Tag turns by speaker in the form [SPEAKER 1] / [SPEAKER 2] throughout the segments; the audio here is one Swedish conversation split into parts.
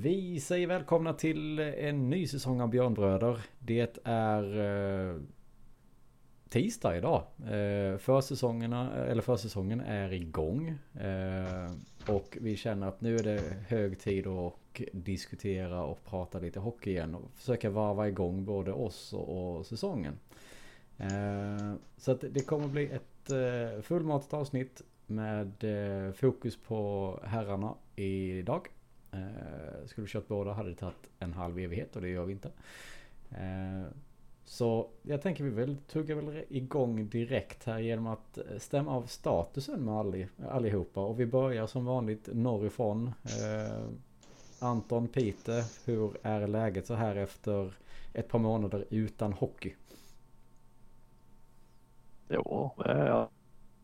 [SPEAKER 1] Vi säger välkomna till en ny säsong av Björnbröder. Det är eh, tisdag idag. Eh, försäsongerna, eller försäsongen är igång. Eh, och vi känner att nu är det hög tid att diskutera och prata lite hockey igen. Och försöka varva igång både oss och, och säsongen. Eh, så att det kommer bli ett eh, fullmatat avsnitt med eh, fokus på herrarna idag. Eh, skulle vi kört båda hade det tagit en halv evighet och det gör vi inte. Eh, så jag tänker vi väl tuggar väl igång direkt här genom att eh, stämma av statusen med alli, allihopa. Och vi börjar som vanligt norrifrån. Eh, Anton, Pite, hur är läget så här efter ett par månader utan hockey?
[SPEAKER 2] Jo, det är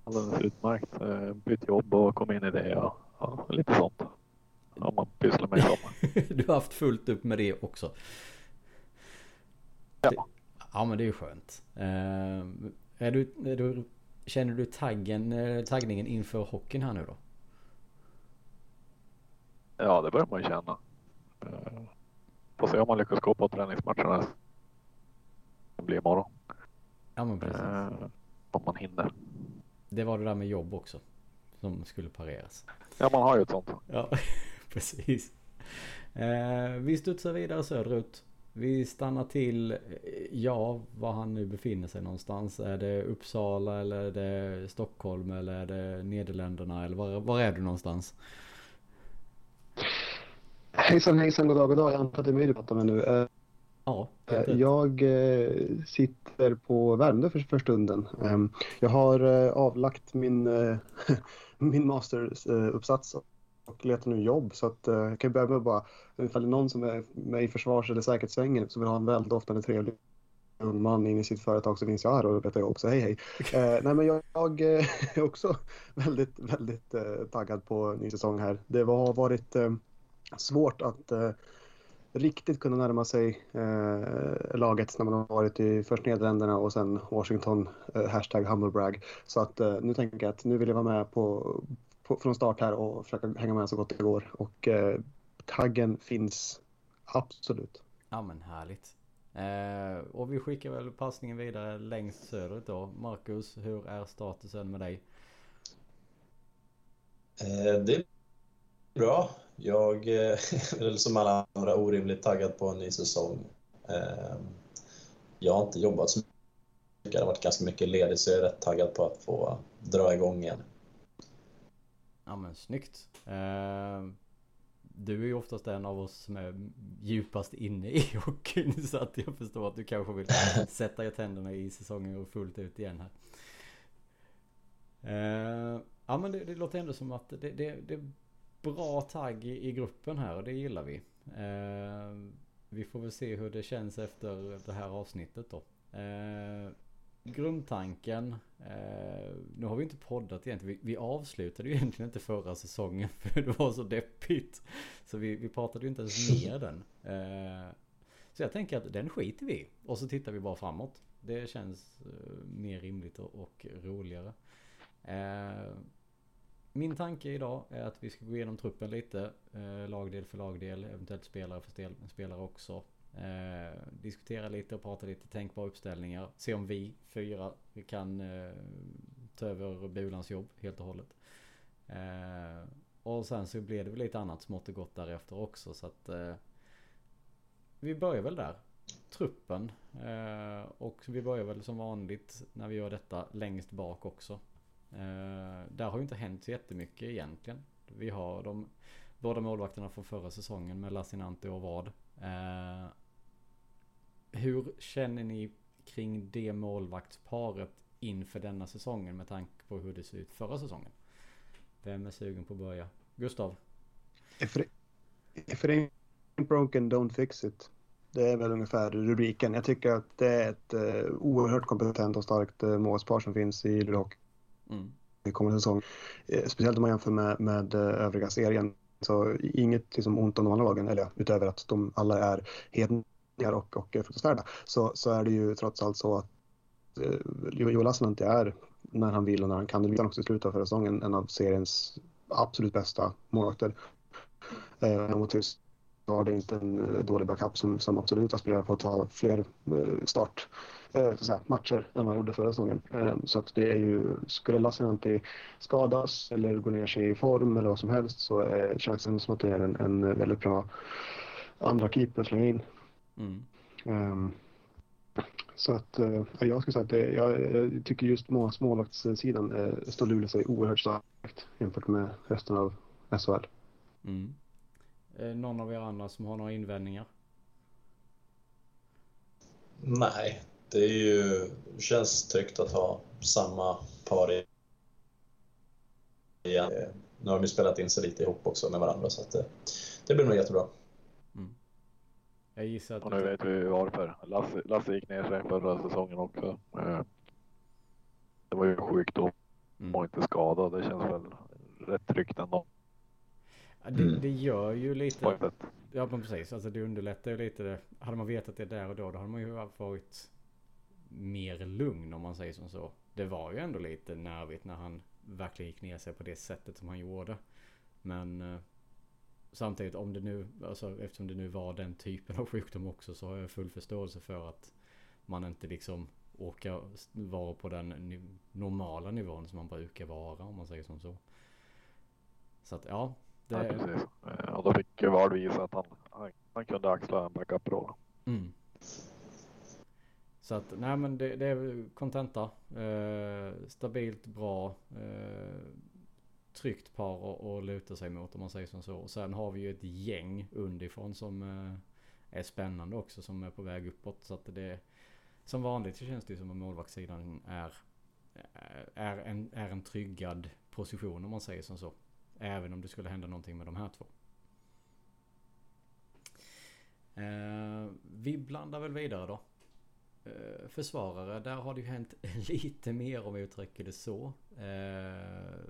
[SPEAKER 2] alldeles utmärkt. Eh, bytt jobb och kom in i det och ja, lite sånt. Om man pysslar med sommar.
[SPEAKER 1] du har haft fullt upp med det också.
[SPEAKER 2] Ja.
[SPEAKER 1] Ja men det är ju skönt. Uh, är du, är du, känner du taggen, eh, taggningen inför hockeyn här nu då?
[SPEAKER 2] Ja det börjar man ju känna. Uh, får se om man lyckas gå på träningsmatcherna. Det blir imorgon.
[SPEAKER 1] Ja men precis. Uh,
[SPEAKER 2] om man hinner.
[SPEAKER 1] Det var det där med jobb också. Som skulle pareras.
[SPEAKER 2] Ja man har ju ett sånt.
[SPEAKER 1] Ja precis. Eh, vi studsar vidare söderut. Vi stannar till, ja, var han nu befinner sig någonstans. Är det Uppsala eller är det Stockholm eller är det Nederländerna eller var, var är du någonstans?
[SPEAKER 3] Hejsan hejsan, god dag, god dag. Jag antar att det är mig du pratar med nu. Eh,
[SPEAKER 1] ja.
[SPEAKER 3] Jag eh, sitter på Värmdö för, för stunden. Ehm, jag har avlagt min, min masteruppsats och letar nu jobb. Så att, uh, jag kan börja med bara, ifall det är någon som är med i försvars eller säkerhetssvängen som vill ha en väldoftande trevlig ung man in i sitt företag så finns jag här och letar jobb. Så hej hej. uh, nej men jag, jag är också väldigt, väldigt uh, taggad på ny säsong här. Det har varit svårt att riktigt kunna närma sig eh, laget när man har varit i först Nederländerna och sen Washington, eh, hashtag humblebrag. Så att eh, nu tänker jag att nu vill jag vara med på, på, från start här och försöka hänga med så gott det går. Och eh, taggen finns absolut.
[SPEAKER 1] Ja men härligt. Eh, och vi skickar väl passningen vidare längst söderut då. Marcus, hur är statusen med dig?
[SPEAKER 4] Eh, det är bra. Jag eh, är väl som alla andra orimligt taggad på en ny säsong. Eh, jag har inte jobbat så mycket. Det har varit ganska mycket ledigt så jag är rätt taggad på att få dra igång igen.
[SPEAKER 1] Ja men snyggt. Uh, du är ju oftast en av oss som är djupast inne i hockeyn så att jag förstår att du kanske vill sätta er tänderna i säsongen och fullt ut igen här. Uh, ja men det, det, låter ändå som att det, det, det är bra tagg i, i, gruppen här och det gillar vi. Uh, vi får väl se hur det känns efter det här avsnittet då grundtanken. Eh, nu har vi inte poddat egentligen. Vi, vi avslutade ju egentligen inte förra säsongen för det var så deppigt. Så vi, vi pratade ju inte ens ner den. Eh, så jag tänker att den skiter vi Och så tittar vi bara framåt. Det känns eh, mer rimligt och, och roligare. Eh, min tanke idag är att vi ska gå igenom truppen lite. Eh, lagdel för lagdel, eventuellt spelare för spelare också. Eh, diskutera lite och prata lite tänkbara uppställningar. Se om vi fyra kan eh, ta över Bulans jobb helt och hållet. Eh, och sen så blev det väl lite annat smått och gott därefter också så att eh, vi börjar väl där. Truppen. Eh, och vi börjar väl som vanligt när vi gör detta längst bak också. Eh, där har ju inte hänt så jättemycket egentligen. Vi har de båda målvakterna från förra säsongen med Lassinantti och Vad. Hur känner ni kring det målvaktsparet inför denna säsongen med tanke på hur det ser ut förra säsongen? Vem är sugen på att börja? Gustav?
[SPEAKER 3] If it, if it ain't broken don't fix it. Det är väl ungefär rubriken. Jag tycker att det är ett uh, oerhört kompetent och starkt uh, målspar som finns i Luleå mm. i kommande säsong. Uh, speciellt om man jämför med, med uh, övriga serien. Så inget liksom, ont om de andra lagen, eller utöver att de alla är helt och, och fruktansvärda så, så är det ju trots allt så att eh, Joel Lassinantti är, när han vill och när han kan, det visade han också i slutet av förra säsongen, en av seriens absolut bästa målvakter. Eh, var det inte en eh, dålig backup som, som absolut aspirerar på att ta fler eh, start eh, så säga, matcher än man gjorde förra säsongen. Eh, så att det är ju, skulle Lassinantti skadas eller gå ner sig i form eller vad som helst så eh, känns det som att det är en, en väldigt bra andra keeper att slänga in.
[SPEAKER 1] Mm.
[SPEAKER 3] Um, så att uh, jag skulle säga att det, jag, jag tycker just må, smålaktssidan uh, står Luleå sig oerhört starkt jämfört med resten av SHL.
[SPEAKER 1] Mm. Eh, någon av er andra som har några invändningar?
[SPEAKER 4] Nej, det är ju, känns tryggt att ha samma par igen. Nu har de ju spelat in sig lite ihop också med varandra så att det, det blir nog jättebra.
[SPEAKER 1] Jag gissar att...
[SPEAKER 2] Och nu vet vi varför. Lasse, Lasse gick ner sig förra säsongen också. Eh, Det var ju sjukdom
[SPEAKER 1] Mm.
[SPEAKER 2] och inte skadad. Det känns väl rätt tryggt ändå.
[SPEAKER 1] Ja, Det,
[SPEAKER 4] Mm.
[SPEAKER 1] det gör ju lite... Ja men precis, alltså det underlättar ju lite det. Hade man vetat det där och då, då hade man ju varit mer lugn om man säger som så. Det var ju ändå lite nervigt när han verkligen gick ner sig på det sättet som han gjorde. Men eh, samtidigt om det nu, alltså eftersom det nu var den typen av sjukdom också så har jag full förståelse för att man inte liksom orkar vara på den normala nivån som man brukar vara om man säger som så. Så att ja,
[SPEAKER 2] Ja,
[SPEAKER 1] det,
[SPEAKER 2] precis. Eh, Och då fick ju Ward visa att han, han, han kunde axla en backup-roll.
[SPEAKER 1] Mm. Så att, nej men det, det är kontenta. Eh, stabilt, bra. Eh, tryggt par att luta sig mot om man säger som så. Och sen har vi ju ett gäng underifrån som eh, är spännande också som är på väg uppåt. Så att det som vanligt så känns det ju som att målvaktssidan är, är, en, är en tryggad position om man säger som så. Även om det skulle hända någonting med de här två. Eh, vi blandar väl vidare då. Eh, försvarare, där har det ju hänt lite mer om vi uttrycker det så. Eh,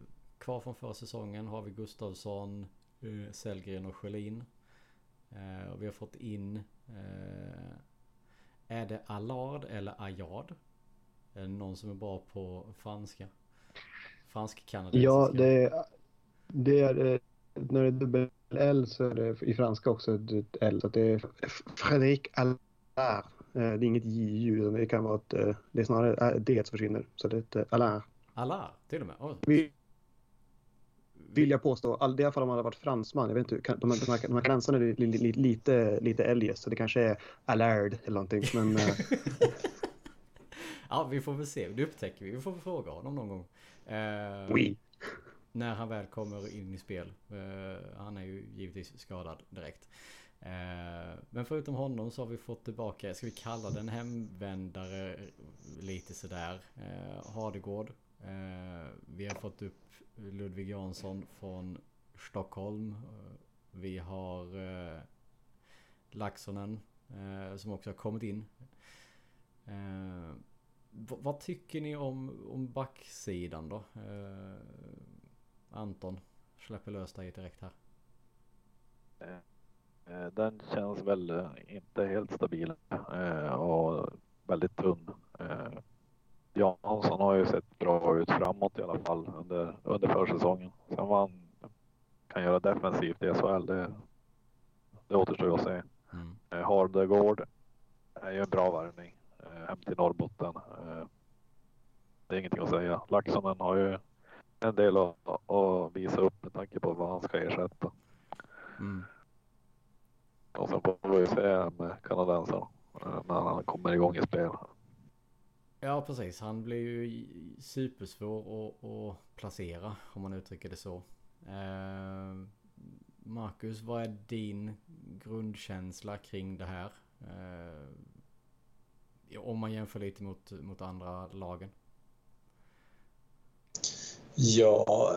[SPEAKER 1] kvar från förra säsongen har vi Gustavsson, eh, Sellgren och Sjölin. Eh, och vi har fått in eh, Är det Allard eller Ayard? Är det någon som är bra på franska? Fransk-kanadensiska?
[SPEAKER 3] Ja, det är, det är när det är dubbel L så är det i franska också ett L. Så det är Fredrik Allard. Det är inget J-ljud, utan det kan vara ett, det är snarare D som försvinner. Så det är ett Allard.
[SPEAKER 1] Allard till och med? Oj.
[SPEAKER 3] Vi- Vill jag påstå. All, i alla fall om man hade varit fransman. Jag vet inte, de, de här, de här kanadensarna är li, li, li, lite, lite eljest. Så det kanske är Allard eller någonting. Men eh,
[SPEAKER 1] ja, vi får väl se. Det upptäcker vi. Vi får väl fråga honom någon gång. Eh,
[SPEAKER 3] oui.
[SPEAKER 1] När han väl kommer in i spel. Eh, han är ju givetvis skadad direkt. Eh, men förutom honom så har vi fått tillbaka, ska vi kalla den hemvändare lite sådär. Eh, Hardegård. Eh, vi har fått upp Ludvig Jansson från Stockholm. Vi har eh, Laxonen eh, som också har kommit in. Eh, vad tycker ni om, om backsidan då? Eh, Anton, släpper lös dig direkt här.
[SPEAKER 2] Eh, den känns väl inte helt stabil eh, och väldigt tunn. Eh, Jansson har ju sett bra ut framåt i alla fall under, under försäsongen. Sen vad han kan göra defensivt i SHL, det, det återstår att se.
[SPEAKER 1] Mm.
[SPEAKER 2] Eh, Hardegård är ju en bra värvning eh, hem till Norrbotten. Eh, det är ingenting att säga. Laxonen har ju en del att, att visa upp med tanke på vad han ska ersätta.
[SPEAKER 1] Mm.
[SPEAKER 2] Och sen får vi se med kanadensaren när han kommer igång i spel.
[SPEAKER 1] Ja precis, han blir ju supersvår att, att placera om man uttrycker det så. Eh, Marcus, vad är din grundkänsla kring det här? Eh, om man jämför lite mot, mot andra lagen.
[SPEAKER 4] Ja,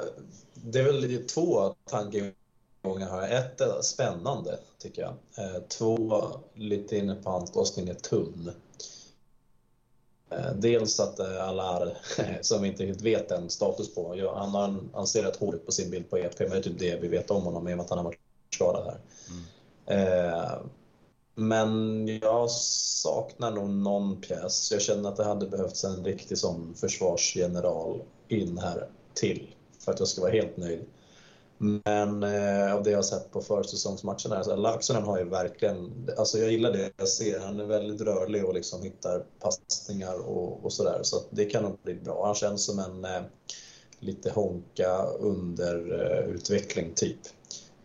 [SPEAKER 4] det är väl två tankegångar här. Ett är spännande, tycker jag. Eh, Två, lite inne på Antosning, är tunn. Eh, Dels att eh, alla är, som vi inte riktigt vet en status på. Han, har han ser rätt hård ut på sin bild på EP, men det är typ det vi vet om honom i och med att han har varit skadad här.
[SPEAKER 1] Mm.
[SPEAKER 4] Eh, men jag saknar nog någon pjäs. Jag känner att det hade behövts en riktig sån försvarsgeneral in här till för att jag ska vara helt nöjd. Men eh, av det jag har sett på försäsongsmatcherna, så Laxonen har ju verkligen, alltså jag gillar det jag ser. Han är väldigt rörlig och liksom hittar passningar och, och sådär. Så det kan nog bli bra. Han känns som en eh, lite honka underutveckling eh, typ.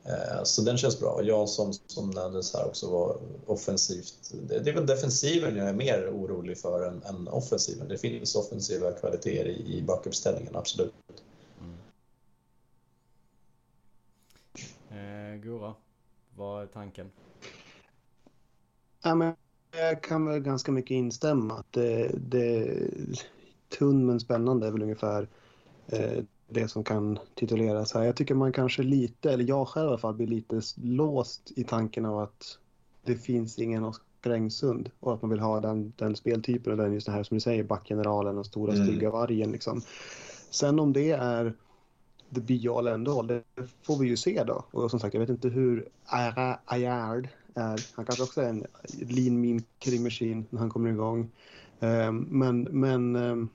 [SPEAKER 4] Eh, så den känns bra. Jansson som nämndes här också var offensivt. Det, det är väl defensiven jag är mer orolig för än, än offensiven. Det finns offensiva kvaliteter i, i backuppställningen, absolut.
[SPEAKER 1] Eh, Gora, vad är tanken?
[SPEAKER 3] Ja, men jag kan väl ganska mycket instämma. Att det, det, tunn men spännande är väl ungefär eh, det som kan tituleras här. Jag tycker man kanske lite, eller jag själv i alla fall, blir lite låst i tanken av att det finns ingen Oskar Engsund och att man vill ha den, den speltypen och den just det här som du säger, backgeneralen och stora
[SPEAKER 4] Mm.
[SPEAKER 3] stygga vargen liksom. Sen om det är the be all end all, det får vi ju se då. Och som sagt, jag vet inte hur Ayard är. Han kanske också är en lean mean killing machine när han kommer igång. Ehm, men men ehm,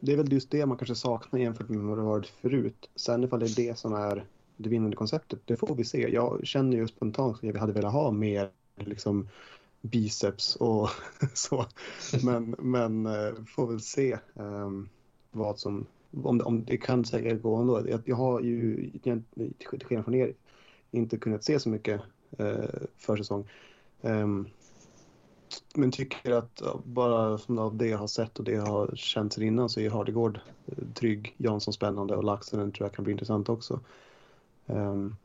[SPEAKER 3] det är väl just det man kanske saknar jämfört med vad det varit förut. Sen ifall det är det som är det vinnande konceptet, det får vi se. Jag känner ju spontant att jag hade velat ha mer liksom biceps och så. Men, men eh, får väl se um, vad som, om det, om det kan säkert gå ändå. Jag, jag har ju, till skillnad från er, inte kunnat se så mycket eh, försäsong. Um, men tycker att bara av det jag har sett och det jag har känt sedan innan så är Hardegård eh, trygg, Jansson spännande och Laxen tror jag kan bli intressant också. Um,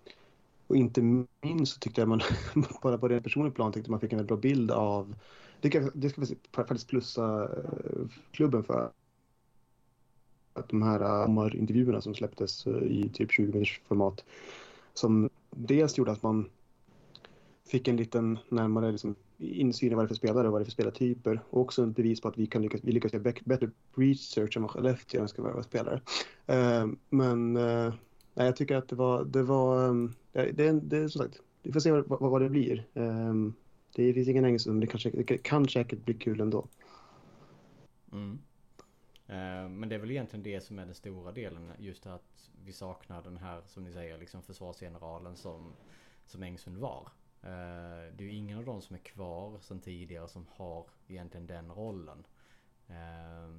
[SPEAKER 3] och inte minst så tyckte jag man, bara på det personliga plan tyckte man fick en väldigt bra bild av, det, kan, det ska vi faktiskt plussa eh, klubben för. Att de här äh, sommarintervjuerna som släpptes äh, i typ 20 minuters format som dels gjorde att man fick en liten närmare liksom, insyn i vad det är för spelare och vad det är för spelartyper. Och också en bevis på att vi, kan lyckas, vi lyckas göra bättre research än vad Skellefteå önskar vara spelare. Uh, men uh, nej, jag tycker att det var, det var, um, det, det, det är som sagt, vi får se vad, vad, vad det blir. Um, det finns ingen engelsk men det kan, säkert- det kan säkert bli kul ändå.
[SPEAKER 1] Mm. Eh, men det är väl egentligen det som är den stora delen. Just att vi saknar den här, som ni säger, liksom försvarsgeneralen som, som Engsund var. Eh, det är ju ingen av dem som är kvar sedan tidigare som har egentligen den rollen. Eh,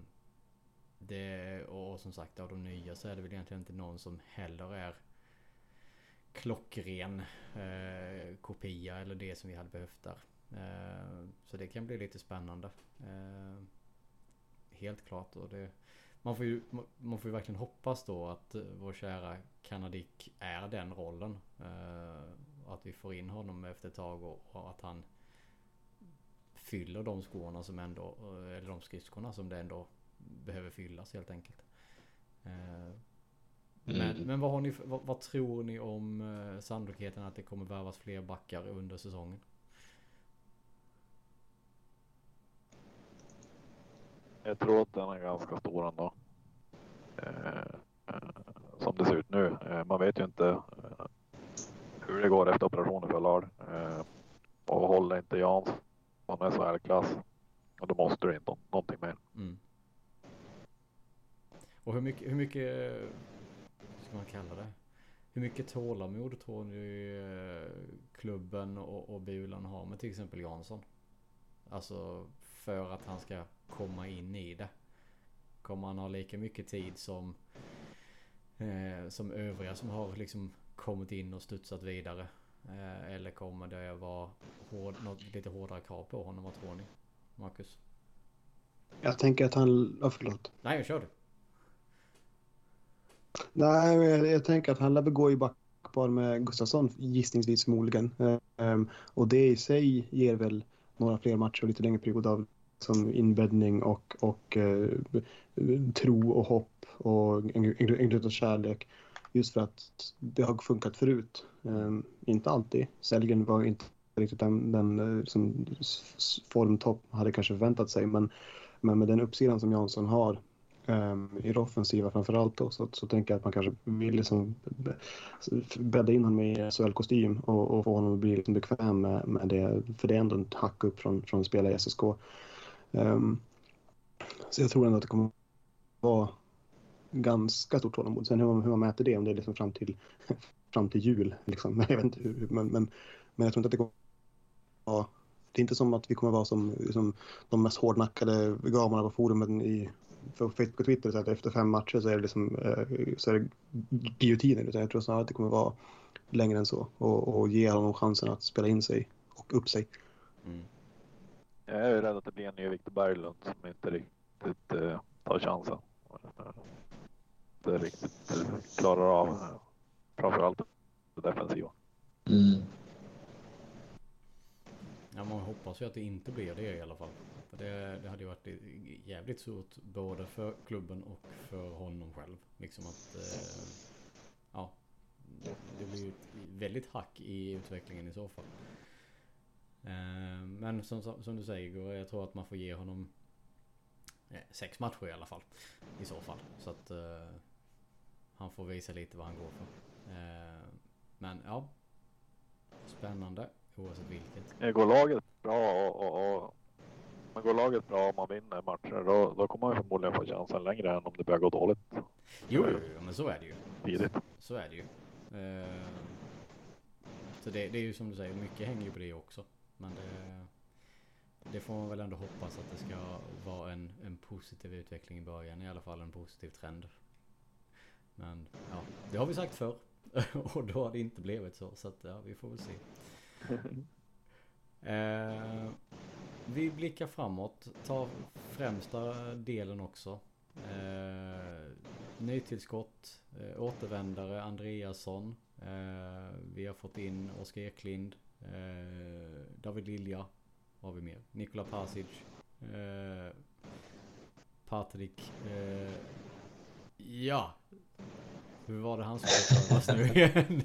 [SPEAKER 1] det, och som sagt av de nya så är det väl egentligen inte någon som heller är klockren eh, kopia eller det som vi hade behövt där. Eh, så det kan bli lite spännande. Eh, helt klart. Och det, man, får ju, man får ju verkligen hoppas då att eh, vår kära Kanadik är den rollen. Eh, att vi får in honom efter ett tag och, att han fyller de skorna som ändå, eh, eller de skridskorna som det ändå behöver fyllas helt enkelt. Men,
[SPEAKER 4] Mm.
[SPEAKER 1] men vad, ni, vad, vad tror ni om sannolikheten att det kommer värvas fler backar under säsongen?
[SPEAKER 2] Jag tror att den är ganska stor ändå. Eh, eh, som det ser ut nu. Eh, man vet ju inte eh, hur det går efter operationen för Lard. Eh, och håller inte Jans. Han är så här klass. Och då måste du inte någonting mer.
[SPEAKER 1] Mm. Och hur mycket, hur mycket, hur ska man kalla det? Hur mycket tålamod tror ni eh, klubben och, och Bulan har med till exempel Jansson? Alltså för att han ska komma in i det. Kommer han ha lika mycket tid som eh, som övriga som har liksom kommit in och studsat vidare? Eh, eller kommer det vara hård, något, lite hårdare krav på honom? Vad tror ni? Marcus?
[SPEAKER 3] Jag tänker att han, ja, förlåt.
[SPEAKER 1] Nej, jag kör du.
[SPEAKER 3] Nej, jag, jag tänker att han lär gå i backpar med Gustafsson gissningsvis förmodligen. Ehm, och det i sig ger väl några fler matcher och lite längre period av som inbäddning och, och eh, tro och hopp och en, en, en glöd av kärlek. Just för att det har funkat förut. Eh, inte alltid. Sellgren var inte riktigt den, den liksom, formtopp hade kanske förväntat sig. Men, men med den uppsidan som Jansson har um, i det offensiva framförallt då, så, så tänker jag att man kanske vill liksom bädda in honom i SHL-kostym och, och få honom att bli liksom bekväm med, med det. För det är ändå en hack upp från, från att spela i SSK. Ehm, så jag tror ändå att det kommer vara ganska stort tålamod. Sen hur man, hur man mäter det, om det är liksom fram till, fram till jul. Liksom. Jag vet inte hur, men, men, men jag tror inte att det kommer vara... Det är inte som att vi kommer vara som, som de mest hårdnackade gamarna på forumen i på Facebook och Twitter så att efter fem matcher så är det, liksom, eh, så är det giljotiner. Utan jag tror snarare att det kommer vara längre än så och, och ge honom chansen att spela in sig och upp sig.
[SPEAKER 1] Mm.
[SPEAKER 2] Jag är rädd att det blir en ny Victor Berglund som inte riktigt uh, tar chansen. Inte riktigt klarar av framförallt det defensiva.
[SPEAKER 4] Mm.
[SPEAKER 1] Ja, man hoppas ju att det inte blir det i alla fall. För det, det hade ju varit jävligt surt både för klubben och för honom själv. Liksom att... Eh, ja. Det blir ju ett väldigt hack i utvecklingen i så fall. Eh, men som, som du säger, jag tror att man får ge honom eh, sex matcher i alla fall. I så fall. Så att eh, han får visa lite vad han går för. Eh, men ja. Spännande oavsett vilket.
[SPEAKER 2] Går laget bra och, och, och men går laget bra om man vinner matcher då, då kommer man förmodligen få chansen längre än om det börjar gå dåligt.
[SPEAKER 1] Jo, jo, jo men så är det ju.
[SPEAKER 2] Tidigt.
[SPEAKER 1] Så är det ju. Uh, så det, det, är ju som du säger, mycket hänger ju på det också. Men det, det får man väl ändå hoppas att det ska vara en, en positiv utveckling i början. I alla fall en positiv trend. Men ja, det har vi sagt förr. Och då har det inte blivit så. Så att ja, vi får väl se. Uh, vi blickar framåt, tar främsta delen också. Eh, nytillskott, eh, återvändare Andreasson. Eh, vi har fått in Oskar Eklind, eh, David Lilja. Vad har vi mer? Nikola Pasic. Eh, Patrik. Eh, ja. Hur var det han skulle nu igen?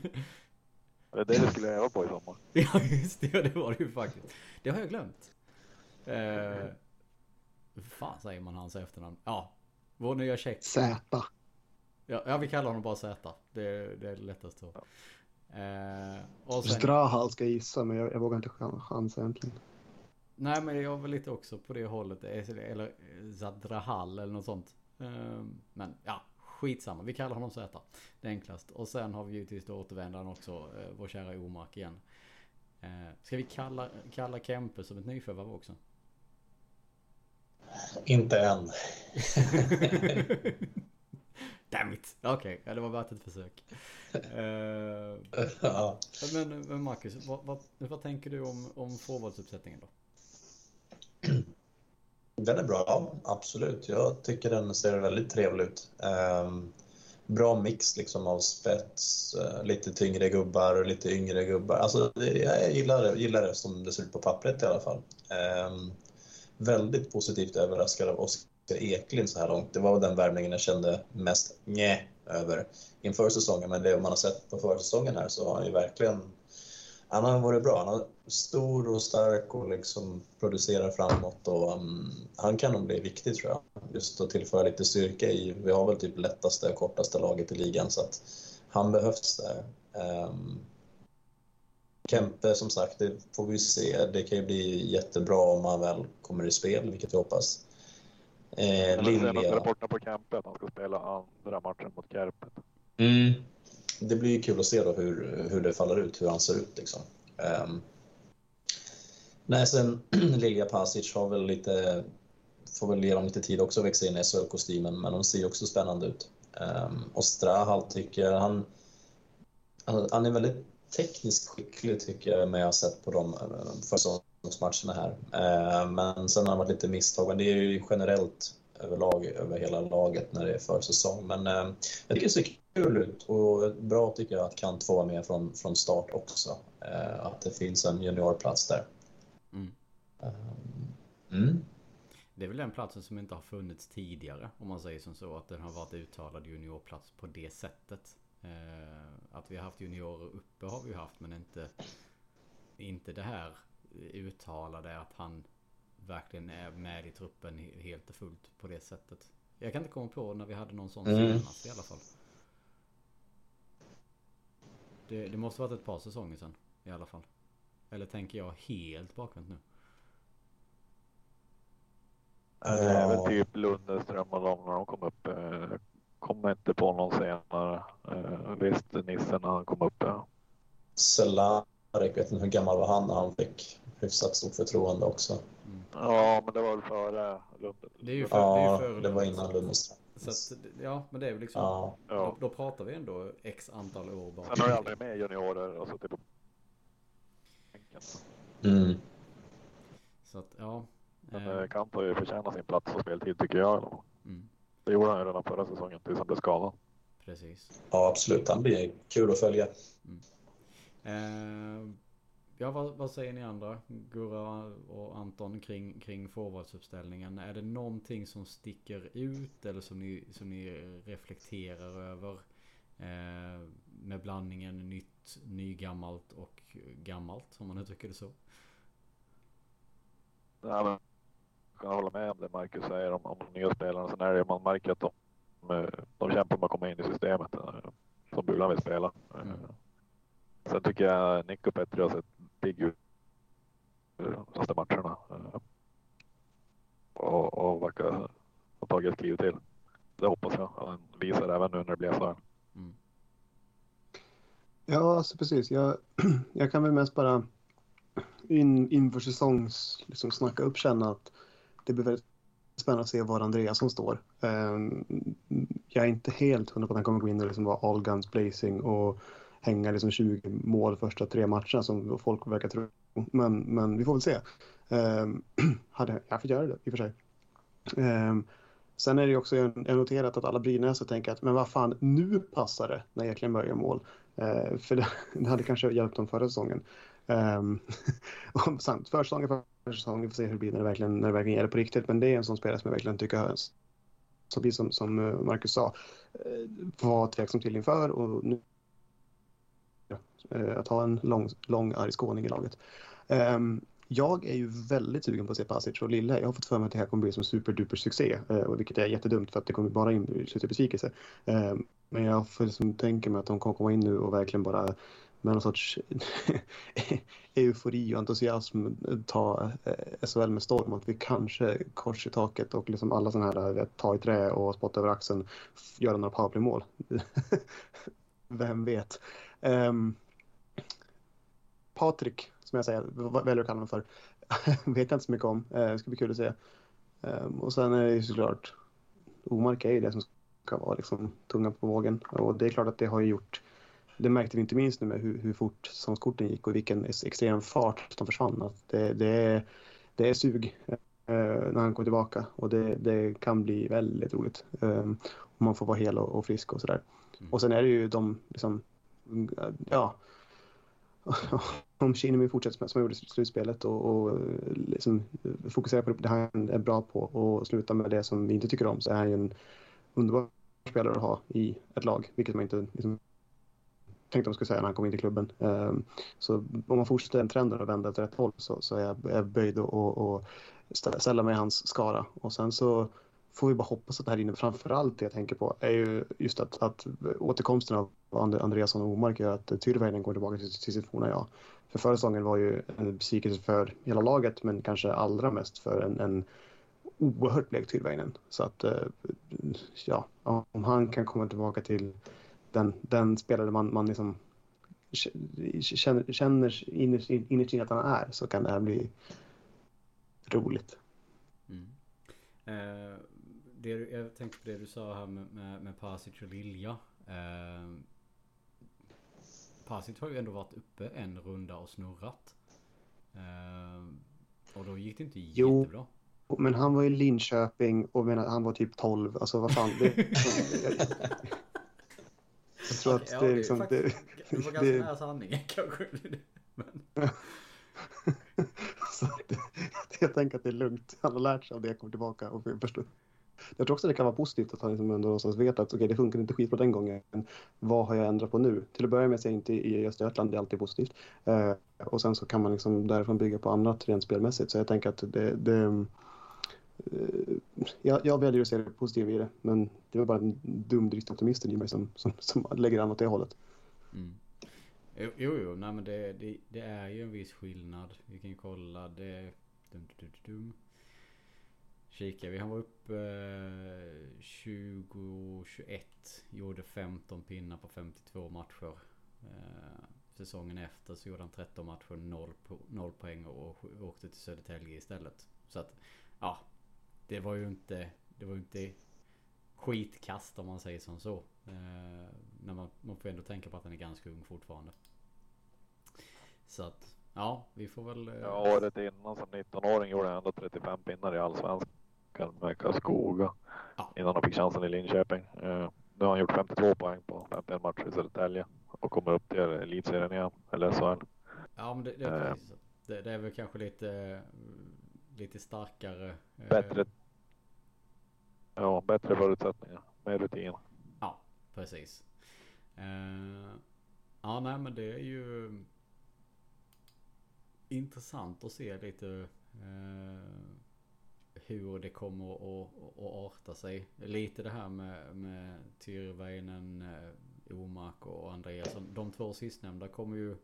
[SPEAKER 2] Det är det du skulle öva på i sommar.
[SPEAKER 1] ja just det, det var det ju faktiskt. Det har jag glömt. Eh, hur fan säger man hans efternamn? Ja, vår nya check.
[SPEAKER 3] Z.
[SPEAKER 1] Ja, ja, vi kallar honom bara Z. Det, det är lättast så.
[SPEAKER 3] Eh, och sen... Strahal ska jag gissa, men jag, jag vågar inte chansa egentligen.
[SPEAKER 1] Nej, men jag var lite också på det hållet. Eller Zadrahal eller något sånt. Eh, men ja, skitsamma. Vi kallar honom Z. Det är enklast. Och sen har vi givetvis då återvändaren också. Eh, vår kära Omark igen. Eh, ska vi kalla, kalla Kempe som ett nyförvärv också?
[SPEAKER 4] Inte än.
[SPEAKER 1] Damn it! Okej, okay, det var värt ett försök. Uh, ja. men, men Marcus, vad, vad, vad, tänker du om, om forwardsuppsättningen då?
[SPEAKER 4] Den är bra, absolut. Jag tycker den ser väldigt trevlig ut. Um, bra mix liksom av spets, uh, lite tyngre gubbar och lite yngre gubbar. Alltså, jag gillar det, gillar det som det ser ut på pappret i alla fall. Um, väldigt positivt överraskad av Oskar Eklind så här långt. Det var den värmningen jag kände mest nje över inför säsongen. Men det man har sett på försäsongen här så har han ju verkligen... Han har varit bra. Han är stor och stark och liksom producerar framåt. Och, um, han kan nog bli viktig tror jag. Just att tillföra lite styrka i... Vi har väl typ lättaste och kortaste laget i ligan så att han behövs där. Um, Kempe som sagt, det får vi se. Det kan ju bli jättebra om han väl kommer i spel, vilket vi hoppas.
[SPEAKER 2] Eh, Lilja... rapporten på Kempe att han ska spela andra matchen mot Kärpet.
[SPEAKER 4] Mm. Det blir ju kul att se då hur, hur det faller ut, hur han ser ut liksom. Um... Nej, sen Lilja Pasic har väl lite, får väl ge dem lite tid också att växa in i SHL-kostymen, men de ser ju också spännande ut. Um, och Strahal tycker jag, han, han är väldigt tekniskt skicklig tycker jag, med jag har sett på de eh, försäsongsmatcherna här. Eh, men sen har det varit lite misstag, men det är ju generellt överlag över hela laget när det är försäsong. Men eh, jag tycker det ser kul ut och bra tycker jag att Kant får vara med från, från start också. Att det finns en juniorplats där. Mm.
[SPEAKER 1] Mm. Det är väl den platsen som inte har funnits tidigare om man säger som så att den har varit uttalad juniorplats på det sättet. Eh, att vi har haft juniorer uppe har vi haft men inte inte det här uttalade att han verkligen är med i truppen helt och fullt på det sättet. Jag kan inte komma på när vi hade någon sån mm. senast i alla fall. Det, det måste varit ett par säsonger sedan i alla fall. Eller tänker jag helt bakvänt nu?
[SPEAKER 2] Det är väl typ Lundeström och de när de kom upp. Eh, kom kommer inte på någon senare. Eh, visst, Nissen när han kom upp. Ja.
[SPEAKER 4] Cehlarik, vet inte hur gammal var han när han fick hyfsat stort förtroende också?
[SPEAKER 1] Mm.
[SPEAKER 2] ja, men det var väl före Lund.
[SPEAKER 1] Det är ju för,
[SPEAKER 4] Ja,
[SPEAKER 1] det, är ju före
[SPEAKER 4] det var
[SPEAKER 1] Lund.
[SPEAKER 4] innan Lundström.
[SPEAKER 1] Så att, ja, men det är väl liksom...
[SPEAKER 4] Ja,
[SPEAKER 2] Ja.
[SPEAKER 1] Då, då pratar vi ändå x antal år bara.
[SPEAKER 2] Sen har jag aldrig med juniorer på bänken.
[SPEAKER 4] mm.
[SPEAKER 1] Så att, ja.
[SPEAKER 2] Men
[SPEAKER 1] eh,
[SPEAKER 2] eh, har ju förtjänat sin plats och speltid tycker jag.
[SPEAKER 1] mm,
[SPEAKER 2] Det gjorde han ju redan förra säsongen tills han blev skadad.
[SPEAKER 1] precis.
[SPEAKER 4] ja, absolut. Han blir kul att följa.
[SPEAKER 1] Eh, ja, vad, vad säger ni andra? Gurra och Anton kring, kring forwardsuppställningen. Är det någonting som sticker ut eller som ni, som ni reflekterar över? Eh, med blandningen nytt, nygammalt och gammalt om man uttrycker det så.
[SPEAKER 2] Nej, men, jag kan hålla med om det Marcus säger om, om de nya spelarna. Sen är det man märker att de, eh, de kämpar med att komma in i systemet eh, som Bulan vill spela. Eh,
[SPEAKER 1] Mm.
[SPEAKER 2] Sen tycker jag Nick och Petri har sett eh, de senaste matcherna. eh, Och, och verkar ha tagit ett kliv till. Det hoppas jag att han visar även nu när det blir så här.
[SPEAKER 1] Mm.
[SPEAKER 3] Ja, alltså precis. Jag, jag kan väl mest bara in, inför säsongs liksom snacka upp känna att det blir väldigt spännande att se var Andreasson står. Ehm, jag är inte helt hundra på att han kommer gå in och liksom vara all guns blazing och hänga liksom 20 mål första tre matcherna som folk verkar tro. Men, men vi får väl se. Um, hade jag fått göra det i och för sig. Ehm, sen är det också, jag noterat att alla Brynäsare tänker att men vad fan, nu passar det när Eklind börjar mål. Eh, för det, det hade kanske hjälpt dem förra säsongen. Um, och sant, försäsongen, förra säsongen, vi får se hur det blir när det verkligen, när det verkligen är det på riktigt. Men det är en sån spelare som jag verkligen tycker har, som, som, eh, Marcus sa, eh, var tveksam till inför och nu Eh, att ha en lång, lång arg skåning i laget. Ehm, jag är ju väldigt sugen på att se Pasic och Lille. Jag har fått för mig att det här kommer bli som superduper succé, eh, vilket är jättedumt för att det kommer bara in i besvikelse. Ehm, men jag får liksom tänka mig att de kommer komma in nu och verkligen bara med någon sorts eufori och entusiasm ta eh, SHL med storm. Att vi kanske kors i taket och liksom alla sådana här vet, ta i trä och spotta över axeln, göra några powerplaymål. Vem vet? Um, Patrik, som jag säger, väljer att kalla honom för, vet jag inte så mycket om. Eh, Det ska bli kul att se. Ehm, och sen är det ju såklart, Omark är ju det som ska vara liksom tunga på vågen. Och det är klart att det har ju gjort, det märkte vi inte minst nu med hur, hur fort säsongskorten gick och vilken ex- extrem fart de försvann. Att det, det, är, det är sug eh, när han kommer tillbaka och det, det kan bli väldigt roligt. Um, om man får vara hel och, och frisk och sådär.
[SPEAKER 1] Mm.
[SPEAKER 3] Och sen är det ju de, liksom, ja, om Shinemi fortsätter som han gjorde i slutspelet och, och eh, liksom eh, fokuserar på det han är bra på och slutar med det som vi inte tycker om så är han ju en underbar spelare att ha i ett lag, vilket man inte liksom, tänkte man skulle säga när han kom in i klubben. Um, så om man fortsätter den trenden och vänder åt rätt håll så, så är jag, böjd att ställa mig i hans skara. Och sen så får vi bara hoppas att det här inne, framförallt det jag tänker på, är ju just att, att återkomsten av Andreasson och Omark gör att Tyrväinen går tillbaka till, till sitt forna jag. För förra säsongen var ju en besvikelse för hela laget, men kanske allra mest för en, en oerhört blek Tyrväinen. Så att, eh, ja, om han kan komma tillbaka till den, den spelare man, man liksom känner, känner innerst innerst inne att han är, så kan det här bli roligt.
[SPEAKER 1] Mm. Eh, det, jag tänkte på det du sa här med, med, med Pasic och Lilja. Eh, Pasic har ju ändå varit uppe en runda och snurrat. Eh, och då gick det inte
[SPEAKER 3] Jo.
[SPEAKER 1] jättebra.
[SPEAKER 3] Men han var i Linköping och menar, han var typ 12. Alltså vad fan. Det, jag, jag tror att
[SPEAKER 1] Ja,
[SPEAKER 3] det är liksom... Det,
[SPEAKER 1] Det var ganska
[SPEAKER 3] det-
[SPEAKER 1] nära sanningen kanske. Men,
[SPEAKER 3] så det- jag tänker att det är lugnt. Han har lärt sig av det, kommer tillbaka och förstår. Jag tror också det kan vara positivt att han liksom ändå någonstans vet att okej, det funkar inte skitbra den gången. Vad har jag ändrat på nu? Till att börja med så är jag inte i Östergötland, det är alltid positivt. Eh, och sen så kan man liksom därifrån bygga på annat rent spelmässigt. Så jag tänker att det... det eh, jag, jag väljer att se det positiva i det, men det var bara en dum driftoptimisten i mig som, som, som lägger an åt det hållet.
[SPEAKER 1] mm. Jo, jo, jo, nej men det, det, det är ju en viss skillnad. Vi kan ju kolla det. Dum, dum, dum, dum kika. Vi var uppe eh, 2021. Gjorde 15 pinnar på 52 matcher. Eh, säsongen efter så gjorde han 13 matcher, 0, po 0 poäng och åkte till Södertälje istället. Så att, ja. Det var ju inte, det var ju inte skitkast om man säger som så. Eh, när man, man får ändå tänka på att han är ganska ung fortfarande. Så att, ja, vi får väl... Eh,
[SPEAKER 2] ja, året innan som 19-åring gjorde han ändå 35 pinnar i Allsvenskan med Karlskoga. Ja. Innan han fick chansen i Linköping. Eh, nu har han gjort 52 poäng på 51 matcher i Södertälje och kommer upp till elitserien igen, eller SHL.
[SPEAKER 1] Ja, men det, det, är, precis. Det, det är väl kanske lite, lite starkare.
[SPEAKER 2] Eh, bättre. Ja, bättre förutsättningar med rutin.
[SPEAKER 1] Ja, precis. Ja, nej, men det är ju intressant att se lite uh, hur det kommer att, att, att arta sig. Lite det här med, med Tyrväinen, eh, Omark och Andreasson. De två sistnämnda kommer ju...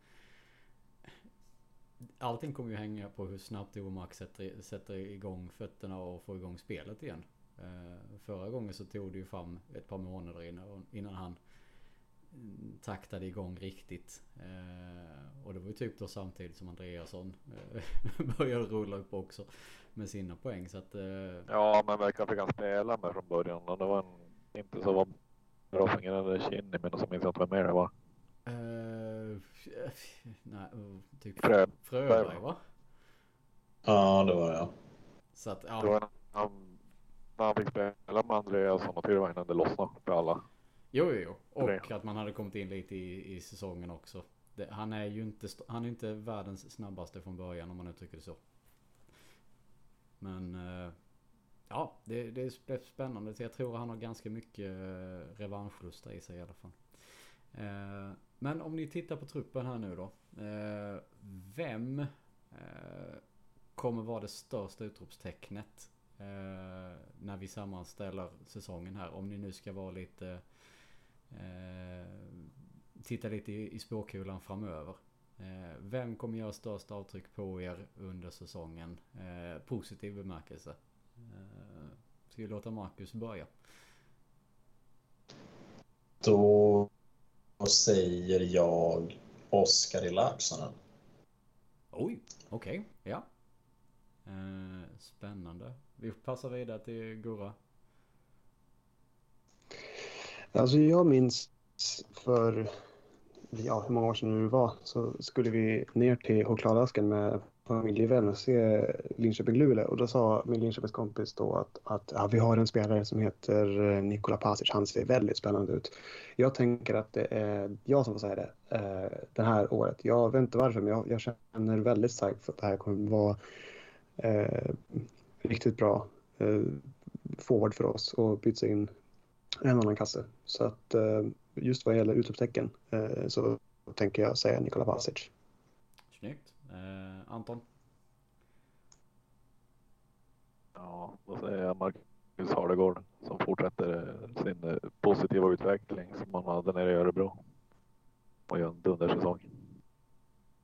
[SPEAKER 1] Allting kommer ju hänga på hur snabbt Omark sätter, sätter igång fötterna och får igång spelet igen. Eh, förra gången så tog det ju fram ett par månader innan, innan han mm, taktade igång riktigt. Eh, och det var ju typ då samtidigt som Andreasson började rulla upp också med sina poäng. Så att,
[SPEAKER 2] Ja, men verkar fick han spela med från början. Det var en, inte så Roffingen eller Kinni, men så minns jag inte vem mer det var.
[SPEAKER 1] Uh, nej, typ Frö, Fröberg va?
[SPEAKER 4] Ja, det var jag.
[SPEAKER 1] Så att, ja.
[SPEAKER 2] Det var när han, när han fick spela med Andreasson och Tyrväinen, det lossnade för alla.
[SPEAKER 1] Jo, jo, jo. Och att man hade kommit in lite i, i säsongen också. Det, han är ju inte, han är inte världens snabbaste från början om man uttrycker det så. Men eh, Ja, det, det är spännande. Jag tror han har ganska mycket eh, revanschlusta i sig i alla fall. Eh, men om ni tittar på truppen här nu då. Vem kommer vara det största utropstecknet när vi sammanställer säsongen här? Om ni nu ska vara lite... Titta lite i spåkulan framöver. Vem kommer göra störst avtryck på er under säsongen? Positiv bemärkelse. Eh, ska vi låta Marcus börja?
[SPEAKER 4] Då säger jag Oskar i Laaksonen.
[SPEAKER 1] Oj, okej, okay. ja. Eh, spännande. Vi passar vidare till Gurra.
[SPEAKER 3] Alltså jag minns för, ja hur många år sedan det var, så skulle vi ner till chokladasken med familjevän och se Linköping-Luleå och då sa min Linköpings kompis då att, att ja, vi har en spelare som heter eh, Nikola Pasic, han ser väldigt spännande ut. Jag tänker att det är jag som får säga det eh, det här året. Jag vet inte varför men jag, jag känner väldigt starkt för att det här kommer vara eh, riktigt bra eh, forward för oss och byta in en annan kasse. Så att eh, just vad gäller utropstecken eh, så tänker jag säga Nikola Pasic.
[SPEAKER 1] Snyggt. Eh, Anton?
[SPEAKER 2] Ja, då säger jag Marcus Hardegård som fortsätter sin eh, positiva utveckling som han hade nere i Örebro. Och gör en dundersäsong.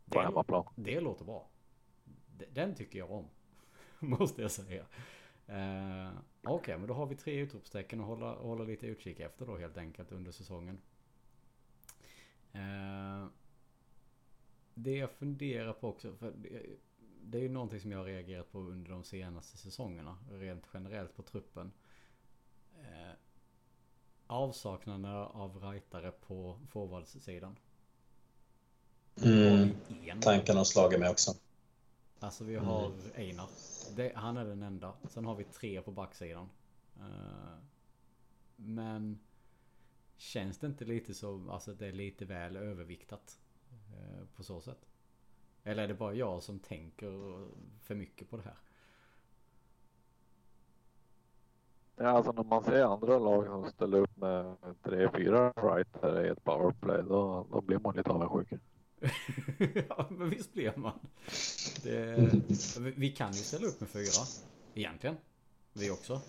[SPEAKER 2] På det, hemmaplan.
[SPEAKER 1] Det låter bra. Den tycker jag om. Måste jag säga. Eh, Okej, okay, men då har vi tre utropstecken att hålla, hålla lite utkik efter då helt enkelt under säsongen. Eh, det jag funderar på också, för det, det är ju någonting som jag har reagerat på under de senaste säsongerna, rent generellt på truppen. Eh, avsaknaden av rightare på forwardsidan.
[SPEAKER 4] Mm, tanken har slagit mig också.
[SPEAKER 1] Alltså vi har mm. Einar. Det, han är den enda. Sen har vi tre på backsidan. Uh, men känns det inte lite så, alltså det är lite väl överviktat? Eh, på så sätt? Eller är det bara jag som tänker för mycket på det här?
[SPEAKER 2] Ja, alltså när man ser andra lag som ställer upp med tre, fyra righter i ett powerplay, då, då blir man lite avundsjuk.
[SPEAKER 1] ja, men visst blir man. Det, vi kan ju ställa upp med fyra, egentligen. Vi också.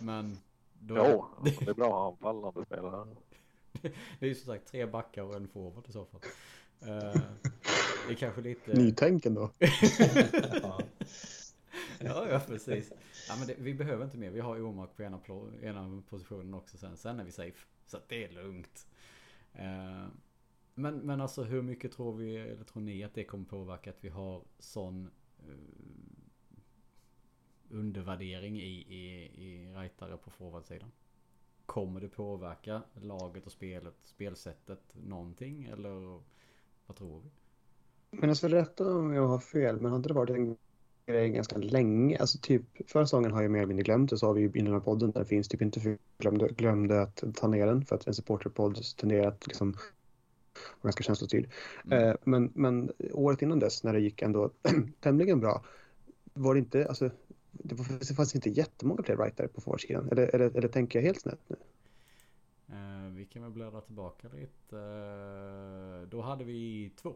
[SPEAKER 1] Men...
[SPEAKER 2] Då... Jo, det är bra anfallande spelare.
[SPEAKER 1] det är ju som sagt tre backar och en forward i så fall. Uh, det är kanske lite...
[SPEAKER 3] Nytänken då.
[SPEAKER 1] ja, ja, precis. Ja, men det, vi behöver inte mer. Vi har Omark på ena, ena positionen också sen. Sen är vi safe. Så det är lugnt. Eh, men, men alltså hur mycket tror vi, eller tror ni att det kommer påverka att vi har sån uh, undervärdering i, i, i rightare på forwardsidan? Kommer det påverka laget och spelet, spelsättet någonting eller vad tror vi?
[SPEAKER 3] Men jag ska rätta om jag har fel, men hade det varit en grej ganska länge, alltså typ förra säsongen har jag mer eller mindre glömt det, så har vi i den här podden där det finns typ inte för glömde, glömde att ta ner den för att en supporterpodd tenderar att liksom vara ganska känslostyrd.
[SPEAKER 1] Mm.
[SPEAKER 3] Eh, men, men året innan dess när det gick ändå tämligen bra var det inte, alltså det, var, det fanns inte jättemånga fler writare på forwardsidan. Eller, eller, eller tänker jag helt snett nu?
[SPEAKER 1] Eh, vi kan väl bläddra tillbaka lite. Eh, då hade vi två.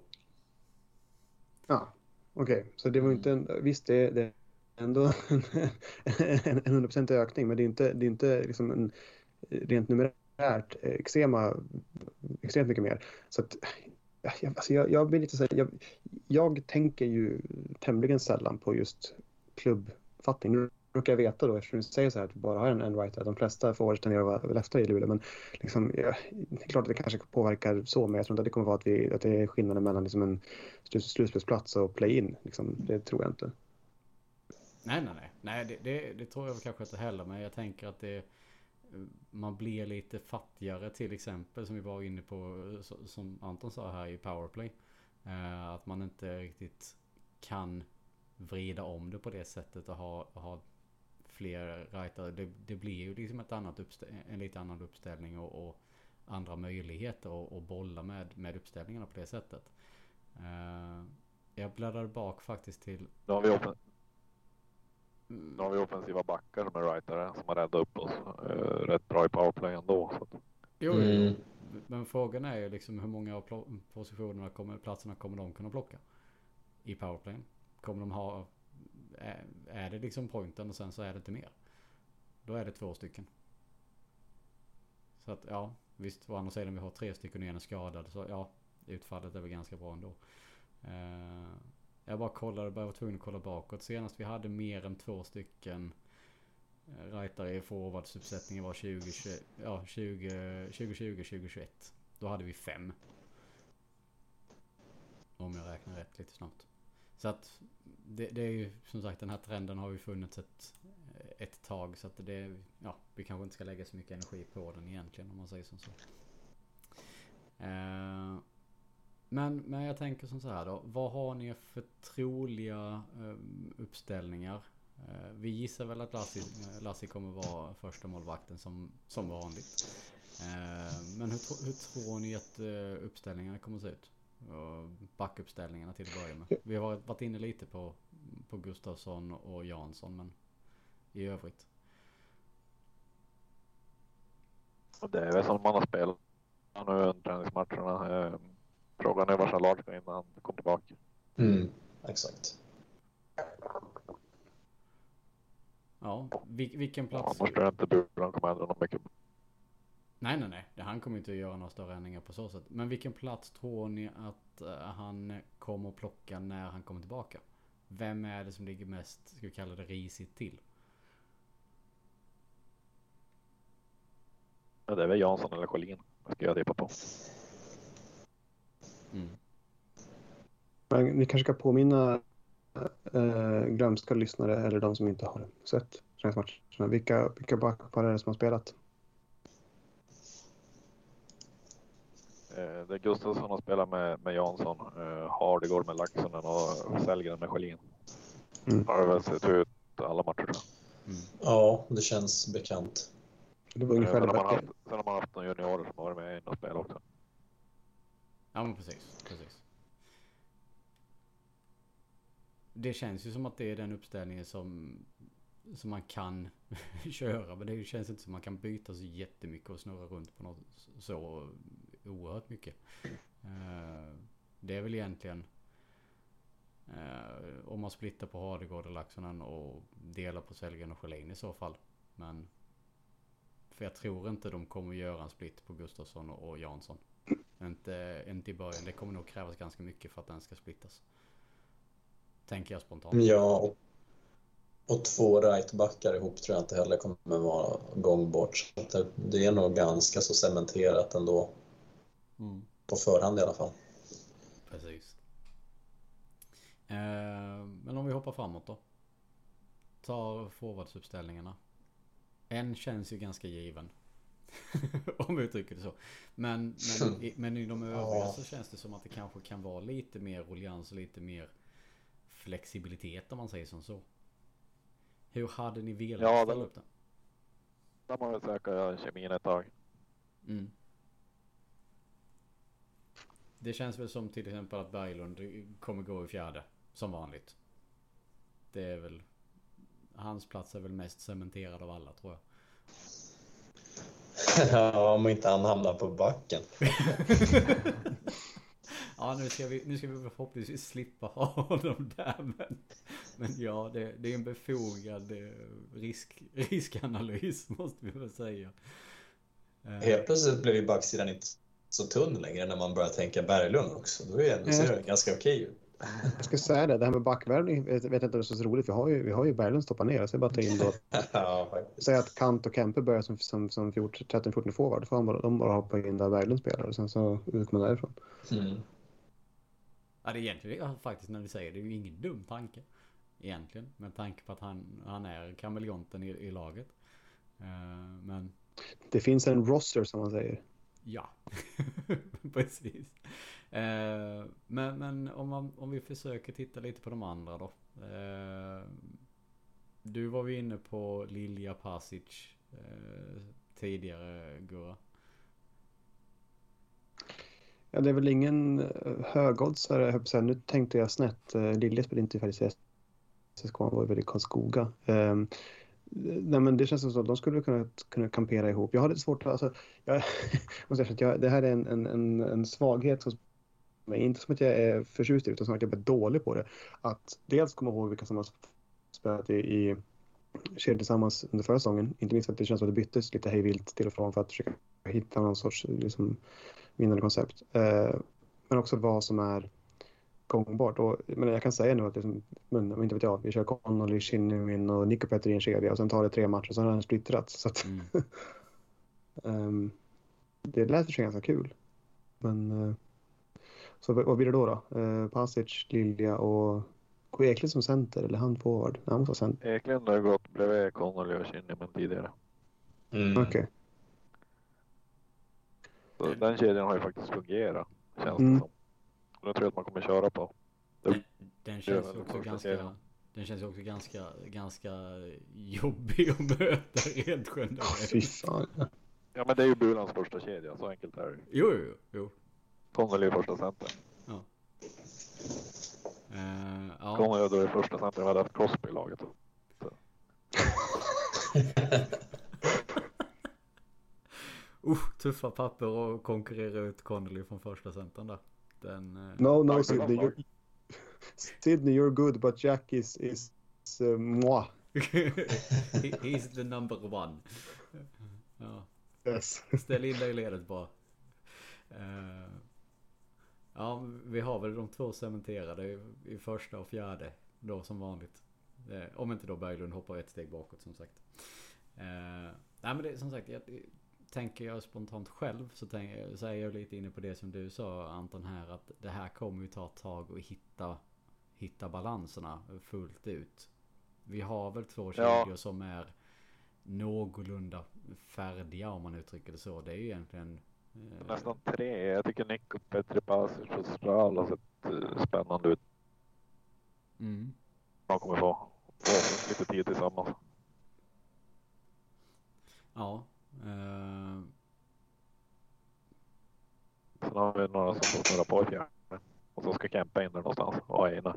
[SPEAKER 3] Ja, okej. Så det var inte en, visst det, det är ändå en, en 100% ökning, men det är inte, det är inte liksom en, rent numerärt Eh, extrema, extremt mycket mer. Så att, jag, alltså jag, jag vill inte säga... jag, jag tänker ju tämligen sällan på just klubbfattning. Nu brukar jag veta då, eftersom du säger så här att vi bara har en, en writer, att de flesta forwards tenderar att vara leftare i Luleå, men liksom, ja, det är klart att det kanske påverkar så, men jag tror inte att det kommer vara att, vi, att det är skillnaden mellan liksom en slutspelsplats och play-in. Liksom, det tror jag inte.
[SPEAKER 1] Nej, nej, nej. Nej, det, det, det tror jag kanske inte heller. Men jag tänker att det... Man blir lite fattigare till exempel som vi var inne på. Som Anton sa här i powerplay. Eh, att man inte riktigt kan vrida om det på det sättet och ha, ha fler rightare. Det, det blir ju liksom ett annat en lite annan uppställning och, och andra möjligheter att, bolla med, med uppställningarna på det sättet. Eh, jag bläddrade bak faktiskt till...
[SPEAKER 2] Då har vi, offen nu har vi offensiva backar som är rightare som har räddat upp oss uh, rätt bra i powerplay ändå. Så.
[SPEAKER 1] Jo, mm. men frågan är ju liksom hur många av positionerna kommer, platserna kommer de kunna plocka? I powerplayen. Kommer de ha... Är, är det liksom pointen och sen så är det inte mer? Då är det två stycken. Så att ja, visst å andra sidan vi har tre stycken och en är skadad så ja, utfallet är väl ganska bra ändå. Uh, jag bara kollade, bara var tvungen att kolla bakåt. Senast vi hade mer än två stycken eh, rightare i forwardsuppsättningen var 20, 20, ja, 20, 2020, 2021. Då hade vi fem. Om jag räknar rätt lite snabbt. Så att det, det, är ju som sagt den här trenden har ju funnits ett, eh, ett tag. Så att det, ja, vi kanske inte ska lägga så mycket energi på den egentligen om man säger som så. Uh, men, men jag tänker som så här då. Vad har ni för troliga ehm, uppställningar? Eh, vi gissar väl att Lassi eh, kommer vara första målvakten som, som vanligt. Eh, men hur, hur tror ni att uppställningarna kommer att se ut? Backuppställningarna till att börja med. Vi har varit inne lite på, på Gustafsson och Jansson men i övrigt.
[SPEAKER 2] Det är väl som man har spelat nu under träningsmatcherna. Frågan är var Charlotte ska in när han kommer tillbaka.
[SPEAKER 4] Mm, exakt.
[SPEAKER 1] Ja, vilken plats?
[SPEAKER 2] Annars tror jag inte Bulan kommer ändra något mycket.
[SPEAKER 1] Nej, nej, nej. Han kommer inte att göra några större ändringar på så sätt. Men vilken plats tror ni att han kommer att plocka när han kommer tillbaka? Vem är det som ligger mest, ska vi kalla det risigt till?
[SPEAKER 2] Ja, det är väl Jansson eller Sjölin. Ska jag tippa på.
[SPEAKER 3] Mm. Men ni kanske ska påminna äh, glömska lyssnare eller de som inte har sett träningsmatcherna. Vilka, vilka backpar är det som har spelat?
[SPEAKER 2] Det är Gustafsson har spelat med, med Jansson, eh, Hardegård med Laxonen och Sellgren med Sjölin. Mm. Har väl sett ut alla matcher tror jag.
[SPEAKER 4] Mm. Ja, det känns bekant.
[SPEAKER 3] Det var ungefär
[SPEAKER 2] sen, har man haft, sen har man haft några juniorer som har varit med i något spel också.
[SPEAKER 1] Ja men precis, precis. Det känns ju som att det är den uppställningen som, som man kan köra. Men det känns inte som att man kan byta så jättemycket och snurra runt på något så oerhört mycket. Eh, det är väl egentligen eh, om man splittar på Hardegård och Laxonen och delar på Sellgren och Sjölin i så fall. Men för jag tror inte de kommer göra en split på Gustafsson och Jansson. Inte, inte i början. Det kommer nog krävas ganska mycket för att den ska splittas. Tänker jag spontant.
[SPEAKER 4] Ja. Och två rightbackar ihop tror jag inte heller kommer vara gångbart. Så det, det är nog ganska så cementerat ändå.
[SPEAKER 1] Mm.
[SPEAKER 4] På förhand i alla fall.
[SPEAKER 1] Precis. Eh, men om vi hoppar framåt då. Tar forwardsuppställningarna. En känns ju ganska given. om vi uttrycker det så. Men, men, i, men i de övriga
[SPEAKER 4] Ja.
[SPEAKER 1] så känns det som att det kanske kan vara lite mer ruljans och lite mer flexibilitet om man säger som så. Hur hade ni velat
[SPEAKER 2] Ja,
[SPEAKER 1] ställa
[SPEAKER 2] det-
[SPEAKER 1] upp det?
[SPEAKER 2] Där man väl söka kemin ett tag.
[SPEAKER 1] Mm. Det känns väl som till exempel att Berglund kommer gå i fjärde. Som vanligt. Det är väl... Hans plats är väl mest cementerad av alla tror jag.
[SPEAKER 4] Ja, om inte han hamnar på backen.
[SPEAKER 1] Ja nu ska vi, nu ska vi förhoppningsvis slippa ha honom där men... Men ja det, det är en befogad eh, risk, riskanalys måste vi väl säga. Eh,
[SPEAKER 4] Helt plötsligt blir ju backsidan inte så tunn längre när man börjar tänka Berglund också. Då är det ser det ganska okej ut.
[SPEAKER 3] Jag ska säga det, det här med backvärvning vet, vet inte om det är så roligt. Vi har ju, vi har ju Berglund stoppat ner. Jag ska bara ta in då.
[SPEAKER 4] ja.
[SPEAKER 3] Säg att Kant och Kempe börjar som, som, som 13-14 forward. Då får han bara, de bara hoppa in där Berglund spelar och sen så ut med därifrån.
[SPEAKER 4] Mm.
[SPEAKER 1] Ja det är egentligen ja, faktiskt när du säger det är ju ingen dum tanke. Egentligen. Med tanke på att han, han är kameleonten i, i laget. Eh, men
[SPEAKER 3] Det finns en roster som man säger.
[SPEAKER 1] ja. Precis. Eh, men men om, man, om vi försöker titta lite på de andra då. Eh, du var ju inne på Lilja Pasic eh, tidigare Gurra.
[SPEAKER 3] Ja, det är väl ingen eh, högoddsare, höll jag. Nu tänkte jag snett. Eh, Lilja spelade inte faktiskt i SSK, han var väl i Karlskoga. Ehm, nej, men det känns som att de skulle kunna, kunna kampera ihop. Jag har lite svårt att... Alltså, jag, måste säga att jag, det här är en, en, en, en svaghet hos mig. Inte som att jag är förtjust i det, utan som att jag är dålig på det. Att dels komma ihåg vilka som har spelat i, i kedjor tillsammans under förra säsongen. Inte minst för att det känns som att det byttes lite hejvilt till och från för att försöka hitta någon sorts liksom, vinnande koncept. Eh, men också vad som är gångbart. Och, men jag kan säga nu att det är som, men, inte vet jag, vi kör Connolly, Shinnimin och Nico Petter i en kedja och sen tar det tre matcher så har den splittrats. Så att,
[SPEAKER 1] Mm.
[SPEAKER 3] ehm, det lät för sig ganska kul. Men eh, så vad blir det då? då? Eh, Pasic, Lilja och Går Eklund som center eller han forward? Nej, Han måste vara center.
[SPEAKER 2] Eklund har gått bredvid Connolly och Kinnaman tidigare.
[SPEAKER 4] Mm.
[SPEAKER 3] Okej.
[SPEAKER 2] Så den kedjan har ju faktiskt fungerat. Känns
[SPEAKER 3] Mm.
[SPEAKER 2] det som. Och det tror jag att man kommer köra på.
[SPEAKER 1] Den
[SPEAKER 2] gör
[SPEAKER 1] känns ju också ganska...
[SPEAKER 2] serien.
[SPEAKER 1] Den känns ju också ganska, ganska jobbig att möta rent generellt.
[SPEAKER 2] Ja men det är ju Bulans första kedja, så enkelt är det.
[SPEAKER 1] Jo, jo, jo.
[SPEAKER 2] Connolly är första center.
[SPEAKER 1] Eh, ja.
[SPEAKER 2] Connolly då är första center, vi hade haft Crosby i laget.
[SPEAKER 1] Uh, tuffa papper att konkurrera ut Connolly från första centern där. Den... eh,
[SPEAKER 3] No, no Sydney. You're, Sydney, you're good but Jack is, is uh, moi.
[SPEAKER 1] he, he's the number one. Ja,
[SPEAKER 3] Yes.
[SPEAKER 1] ställ in dig i ledet bara. Eh, ja, vi har väl de två cementerade i, första och fjärde. Då som vanligt. Eh, om inte då Berglund hoppar ett steg bakåt som sagt. Eh, nej men det är som sagt. Jag, tänker jag spontant själv så, tänker, så är jag lite inne på det som du sa Anton här. Att det här kommer ju ta ett tag att hitta, hitta balanserna fullt ut. Vi har väl två
[SPEAKER 2] Ja.
[SPEAKER 1] kedjor som är någorlunda färdiga om man uttrycker det så. Det är ju egentligen... eh,
[SPEAKER 2] Nästan tre. Jag tycker Nick och Petri Pasic och Stral har sett eh, spännande ut.
[SPEAKER 1] Mm.
[SPEAKER 2] De kommer få, få lite tid tillsammans.
[SPEAKER 1] Ja. eh,
[SPEAKER 2] Sen har vi några som får snurra på i fjärde. Och så ska Kempe in där någonstans och Eina.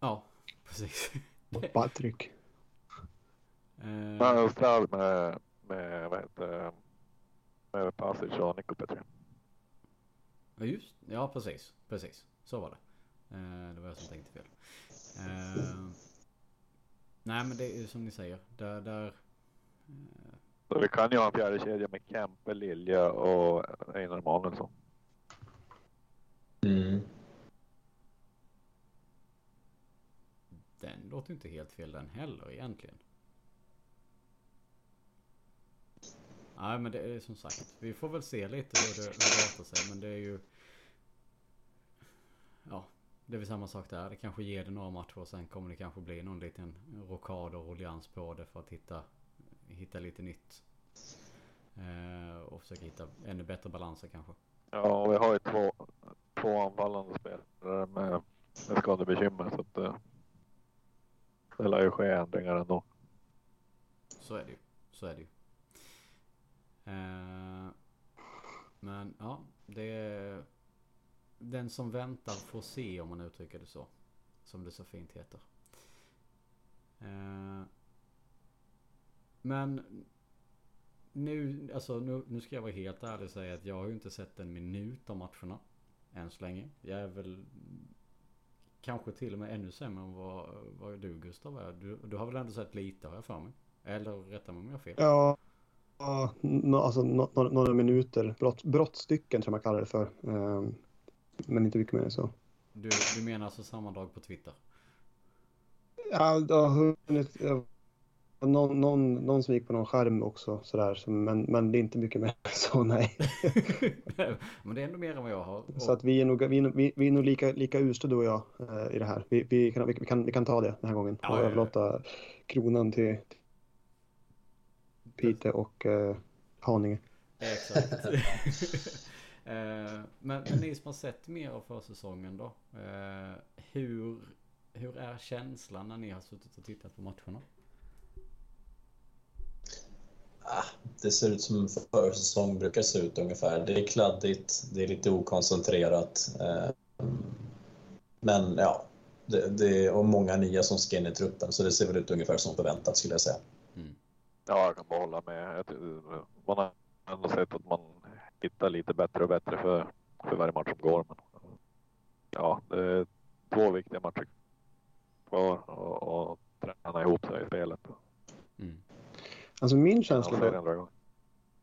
[SPEAKER 1] ja, precis.
[SPEAKER 3] Patrik.
[SPEAKER 1] Eh,
[SPEAKER 2] Men Stral med, med, vad heter det, med Pasic och Nick och Petri.
[SPEAKER 1] Ja just Ja precis. Precis. Så var det. Eh, det var jag som tänkte fel. Eh, nej men det är ju som ni säger. Där, där eh,
[SPEAKER 2] Så vi kan ju ha en fjärde kedja med Kempe, Lilja och Einar Emanuelsson.
[SPEAKER 4] Mm.
[SPEAKER 1] den låter inte helt fel den heller egentligen. Nej men det är som sagt. Vi får väl se lite hur det, hur det artar sig. Men det är ju... Ja. Det är väl samma sak där. Det kanske ger det några matcher och sen kommer det kanske bli någon liten rockad och ruljans på det för att hitta, hitta lite nytt. Eh, och försöka hitta ännu bättre balanser kanske.
[SPEAKER 2] Ja, vi har ju två, två anfallande spelare med, med skadebekymmer så att det, det lär ju ske ändringar ändå.
[SPEAKER 1] Så är det ju. Så är det ju. Eh, men ja, det är den som väntar får se om man uttrycker det så. Som det så fint heter. Eh, men nu, alltså nu, nu ska jag vara helt ärlig och säga att jag har ju inte sett en minut av matcherna. Än så länge. Jag är väl kanske till och med ännu sämre än vad, vad du Gustav är. Du, du har väl ändå sett lite har jag för mig? Eller rätta mig om jag har fel.
[SPEAKER 3] Ja, ja no, alltså, no, no, några minuter. Brott, brottstycken tror jag man kallar det för. Um, men inte mycket mer än så.
[SPEAKER 1] Du, du menar alltså sammandrag på Twitter?
[SPEAKER 3] Ja, det har hunnit. Någon, någon, någon som gick på någon skärm också sådär. Men, men det är inte mycket mer så, nej.
[SPEAKER 1] men det är ändå mer än vad jag har.
[SPEAKER 3] Så att vi är nog, vi är, vi, vi är nog lika, lika usla du och jag eh, i det här. Vi, vi, kan, vi, kan, vi kan ta det den här gången.
[SPEAKER 1] Ja,
[SPEAKER 3] och
[SPEAKER 1] ja, ja.
[SPEAKER 3] överlåta kronan till Pite och eh, Haninge.
[SPEAKER 1] Exakt. Eh, men, men ni som har sett mer av försäsongen då. Eh, hur, hur är känslan när ni har suttit och tittat på matcherna?
[SPEAKER 4] Ah, det ser ut som försäsong brukar se ut ungefär. Det är kladdigt, det är lite okoncentrerat. Eh, men ja, det, det är och många nya som ska in i truppen så det ser väl ut ungefär som förväntat skulle jag säga.
[SPEAKER 2] Ja, jag kan bara hålla med. Man har ändå sett att man hittar lite bättre och bättre för, för varje match som går. Men, ja, det är två viktiga matcher kvar och, och träna ihop sig i spelet.
[SPEAKER 1] Mm.
[SPEAKER 3] Alltså min känsla, då,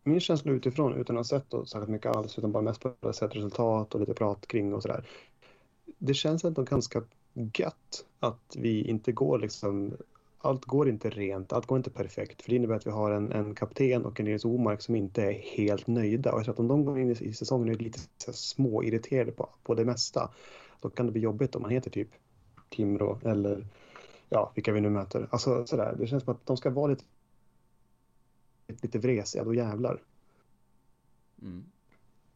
[SPEAKER 3] min känsla utifrån, utan att ha sett då särskilt mycket alls, utan bara mest bara sett resultat och lite prat kring och sådär. Det känns ändå ganska gött att vi inte går liksom, allt går inte rent, allt går inte perfekt. För det innebär att vi har en, en kapten och en Nils Omark som inte är helt nöjda. Och jag tror att om de går in i, i säsongen och är lite så här små irriterade på, på det mesta, då kan det bli jobbigt om man heter typ Timrå eller ja, vilka vi nu möter. Alltså sådär, det känns som att de ska vara lite lite vresiga, då jävlar.
[SPEAKER 1] Mm.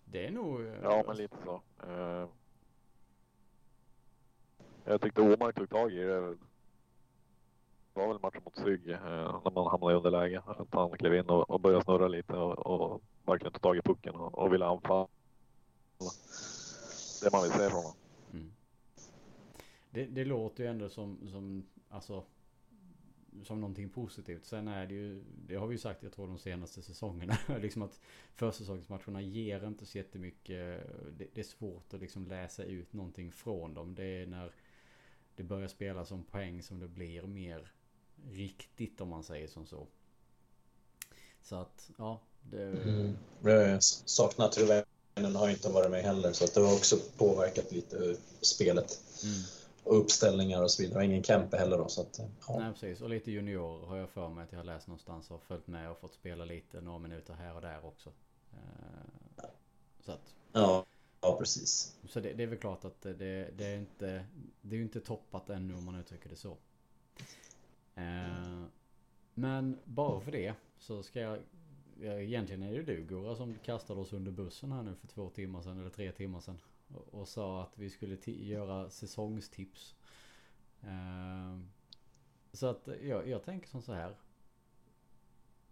[SPEAKER 1] Det är nog... eh,
[SPEAKER 2] Ja, men lite så. Eh, jag tyckte Åmark tog tag i det. Det var väl matchen mot Sygg eh, när man hamnade i underläge. Att han klev in och, och började snurra lite och, och verkligen tog tag i pucken och, och ville anfalla. Det man vill se från honom.
[SPEAKER 1] Mm. Det, det låter ju ändå som, som, alltså, som någonting positivt. Sen är det ju, det har vi ju sagt jag tror de senaste säsongerna. liksom att försäsongsmatcherna ger inte så jättemycket. Det, det är svårt att liksom läsa ut någonting från dem. Det är när det börjar spela som poäng som det blir mer riktigt om man säger som så. Så att, ja. Det,
[SPEAKER 4] Mm. Jag saknar Truväinen har inte varit med heller så att det har också påverkat lite spelet
[SPEAKER 1] Mm.
[SPEAKER 4] och uppställningar och så vidare. Och ingen Kempe heller då så att ja.
[SPEAKER 1] Nej precis, och lite junior har jag för mig att jag har läst någonstans och följt med och fått spela lite några minuter här och där också. Eh, Så att,
[SPEAKER 4] Ja, ja precis.
[SPEAKER 1] så det, det är väl klart att det, det är inte, det är ju inte toppat ännu om man uttrycker det så. Eh, Men bara för det så ska jag, ja, egentligen är det du Gora som kastade oss under bussen här nu för två timmar sedan eller tre timmar sedan. Och, och sa att vi skulle göra säsongstips. Eh, Så att jag, jag tänker som så här.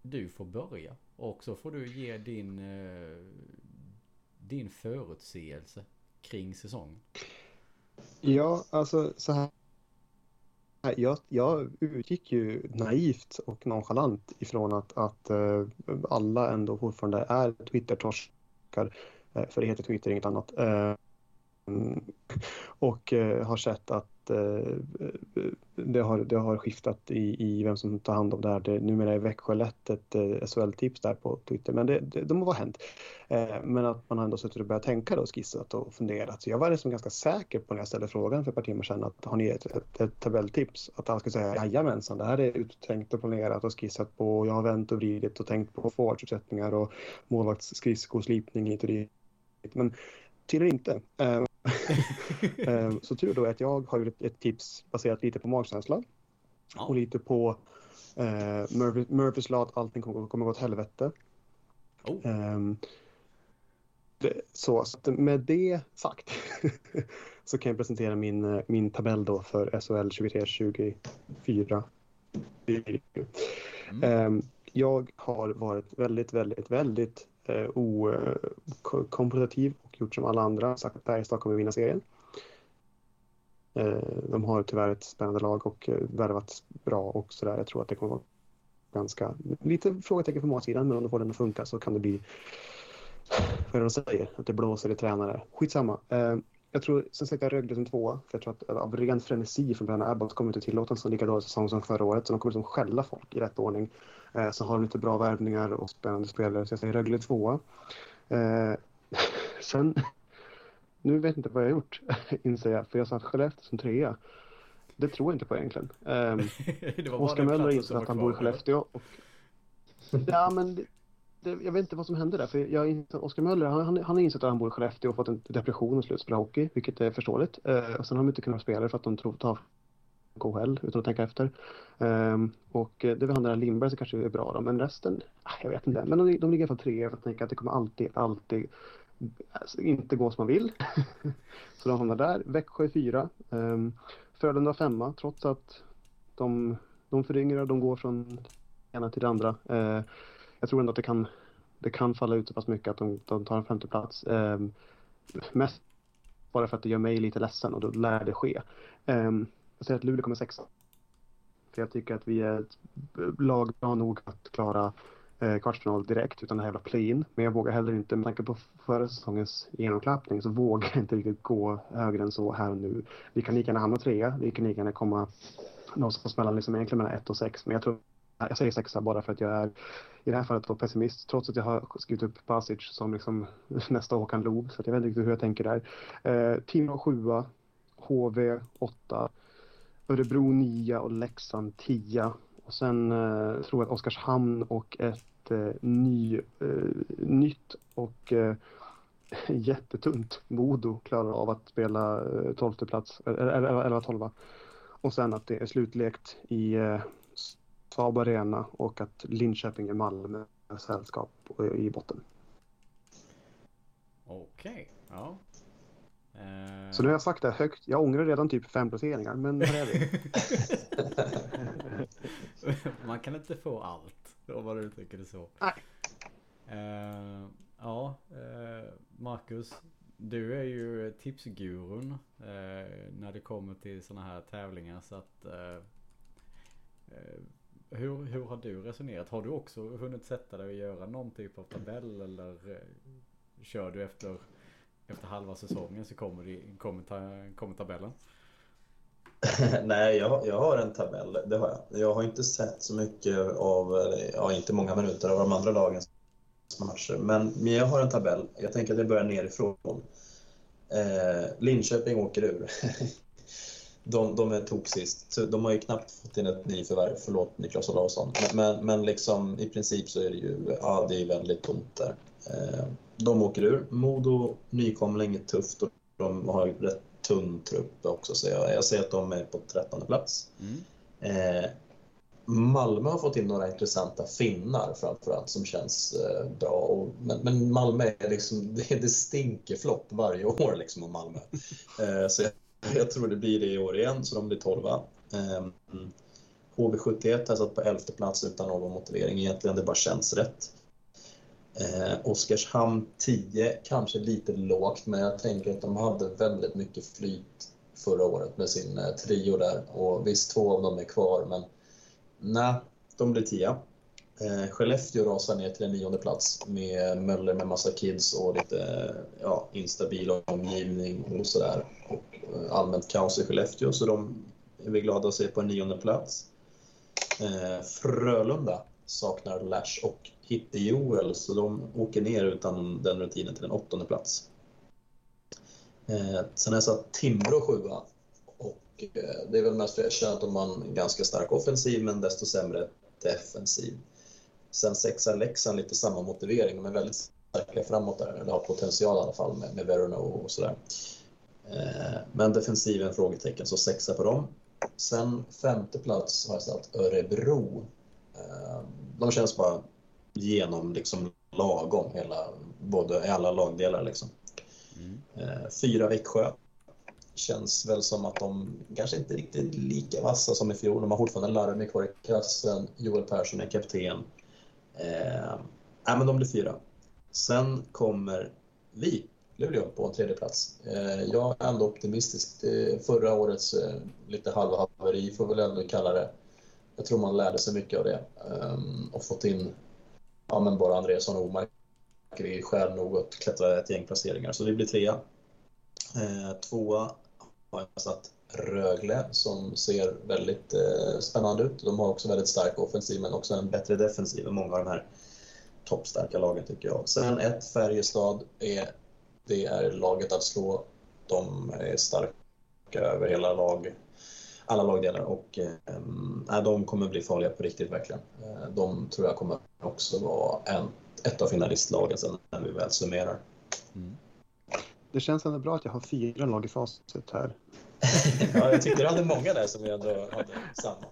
[SPEAKER 1] Du får börja och så får du ge din, eh, din förutseelse kring säsongen.
[SPEAKER 3] Ja, alltså så här. Jag, jag utgick ju naivt och nonchalant ifrån att, att eh, alla ändå fortfarande är Twitter-torskar. Eh, för det heter Twitter, inget annat. Eh, och har sett att att eh, eh, det, har, det har skiftat i, i vem som tar hand om det här. Det, numera är Växjö lätt ett eh, SHL-tips där på Twitter, men det, det, det må vara hänt. Eh, men att man har ändå suttit och börjat tänka och skissat och funderat. Så jag var liksom ganska säker på när jag ställde frågan för ett par timmar sedan att har ni ett, ett, ett tabelltips? Att han skulle säga jajamensan, det här är uttänkt och planerat och skissat på. Jag har vänt och vridit och tänkt på forwardsuppsättningar och målvaktsskridskoslipning hit och dit. Men tydligen inte. Eh, så tur då är att jag har gjort ett tips baserat lite på magkänsla
[SPEAKER 1] Ja.
[SPEAKER 3] och lite på eh, Murphy, Murphys lag att allting kommer, kommer gå åt helvete.
[SPEAKER 1] Oh.
[SPEAKER 3] Ehm, det, så, så med det sagt så kan jag presentera min, min tabell då för SHL 23-24.
[SPEAKER 1] Mm.
[SPEAKER 3] Ehm, jag har varit väldigt, väldigt, väldigt eh, okompetitiv och gjort som alla andra, sagt att Färjestad kommer vinna serien. Eh, de har tyvärr ett spännande lag och eh, värvat bra och sådär. Jag tror att det kommer vara ganska, lite frågetecken på matsidan, men om de får den att funka så kan det bli, vad är det de säger, att det blåser i tränare. Skitsamma. Eh, jag tror, sen sätter jag Rögle som tvåa, för jag tror att av ren frenesi från Bränna Abbott kommer inte tillåta en så lika dålig säsong som förra året, så de kommer liksom skälla folk i rätt ordning. Eh, så har de lite bra värvningar och spännande spelare, så jag säger Rögle tvåa. Eh, sen, nu vet jag inte vad jag har gjort, inser jag, för jag satt Skellefteå som trea. Det tror jag inte på egentligen. Eh, Oskar Möller
[SPEAKER 1] var
[SPEAKER 3] att han bor i? Skellefteå. Och... Ja, men det, jag vet inte vad som hände där. För jag, insåg- Oskar Möller han, han, han har insett att han bor i Skellefteå och fått en depression och slutat spela hockey, vilket är förståeligt. Eh, och sen har de inte kunnat spela för att de tror ta KHL utan att tänka efter. Um, och det är väl han där Lindberg som kanske är bra då, men resten, ah, jag vet inte. Men de, de ligger i alla fall tre för att tänka att det kommer alltid, alltid alltså, inte gå som man vill. Så de hamnar där. Växjö är fyra. Um, Frölunda femma, trots att de, de föryngrar, de går från det ena till det andra. Uh, jag tror ändå att det kan, det kan falla ut så pass mycket att de, de tar en femteplats. Eh, mest bara för att det gör mig lite ledsen och då lär det ske. Eh, jag säger att Luleå kommer sexa. För jag tycker att vi är ett lag bra nog att klara eh, kvartsfinal direkt utan det här jävla play-in. Men jag vågar heller inte, med tanke på förra säsongens genomklappning så vågar jag inte riktigt gå högre än så här och nu. Vi kan lika gärna hamna trea, vi kan lika gärna komma någonstans mellan, liksom egentligen mellan ett och sex. Men jag tror, jag säger sexa bara för att jag är i det här fallet då pessimist. Trots att jag har skrivit upp Pasic som liksom nästa Håkan Loob. Så att jag vet inte riktigt hur jag tänker där. Eh, Timrå sjua, HV åtta, Örebro nia och Leksand tia. Och sen eh, tror jag att Oskarshamn och ett eh, ny, eh, nytt och eh, jättetunt Modo klarar av att spela eh, tolfte plats, eller, eller, eller tolva. Och sen att det är slutlekt i eh, Saab Arena och att Linköping är Malmö sällskap i botten.
[SPEAKER 1] Okej, ja. Eh,
[SPEAKER 3] Så nu har jag sagt det högt. Jag ångrar redan typ fem placeringar, men här är vi.
[SPEAKER 1] Man kan inte få allt, om man uttrycker det så.
[SPEAKER 3] Nej.
[SPEAKER 1] Eh, ja, eh, Marcus. Du är ju tipsgurun när det kommer till sådana här tävlingar. Så att, hur, hur har du resonerat? Har du också hunnit sätta dig och göra någon typ av tabell eller eh, kör du efter, efter halva säsongen så kommer, det, kommer, ta, kommer tabellen?
[SPEAKER 4] Nej, jag, jag har en tabell, det har jag. Jag har inte sett så mycket av, ja, inte många minuter av de andra lagens matcher, men, men jag har en tabell. Jag tänker att jag börjar nerifrån. Eh, Linköping åker ur. de, de är toksist. Så De har ju knappt fått in ett nyförvärv, förlåt Niklas Olausson. Men, men, men liksom, i princip så är det ju ja, det är väldigt tomt där. Eh, de åker ur. Modo, nykomling, är tufft och de har rätt tunn trupp också. Så jag, jag säger att de är på trettonde plats.
[SPEAKER 1] Mm.
[SPEAKER 4] Eh, Malmö har fått in några intressanta finnar framförallt som känns eh, bra. Och, men, men Malmö är liksom, det, det stinker flopp varje år liksom om Malmö. Eh, så jag, jag tror det blir det i år igen, så de blir tolva. Eh, HV71 har satt på elfte plats utan någon motivering egentligen, det bara känns rätt. Eh, Oskarshamn 10, kanske lite lågt, men jag tänker att de hade väldigt mycket flyt förra året med sin eh, trio där. Och visst, två av dem är kvar, men nej, de blir tia. Eh, Skellefteå rasar ner till en nionde plats med Möller med massa kids och lite ja, instabil omgivning och sådär. Och allmänt kaos i Skellefteå så de är vi glada att se på en nionde plats. Eh, Frölunda saknar Lash och Hitte Joel så de åker ner utan den rutinen till en åttonde plats. Eh, sen är så Timrå sjua och eh, det är väl mest för att jag känner att de har en ganska stark offensiv men desto sämre defensiv. Sen sexa Leksand, lite samma motivering. De är väldigt starka framåt där, eller har potential i alla fall med, med Verona och sådär. Eh, men defensiven frågetecken, så sexa på dem. Sen femte plats har jag satt Örebro. Eh, de känns bara genom liksom lagom hela, både alla lagdelar liksom. Mm. Eh, fyra Växjö. Känns väl som att de kanske inte riktigt lika vassa som i fjol. De har fortfarande Larmi kvar i klassen. Joel Persson är kapten. Eh, nej, men de blir fyra. Sen kommer vi, Luleå, på en tredje plats. Eh, jag är ändå optimistisk. Förra årets eh, lite halvhaveri, får väl ändå kalla det. Jag tror man lärde sig mycket av det ehm, och fått in ja, men bara Andreasson och Omark i skäl nog att klättra ett gäng placeringar, så vi blir trea. Eh, tvåa har jag satt Rögle som ser väldigt spännande ut. De har också väldigt stark offensiv men också en bättre defensiv än många av de här toppstarka lagen tycker jag. Sen ett, Färjestad, är, det är laget att slå. De är starka över hela lag, alla lagdelar och eh, de kommer bli farliga på riktigt verkligen. Eh, de tror jag kommer också vara en, ett av finalistlagen sen när vi väl summerar. Mm.
[SPEAKER 3] Det känns ändå bra att jag har fyra lag i facit här.
[SPEAKER 4] ja, jag tyckte du hade många där som vi ändå hade samma.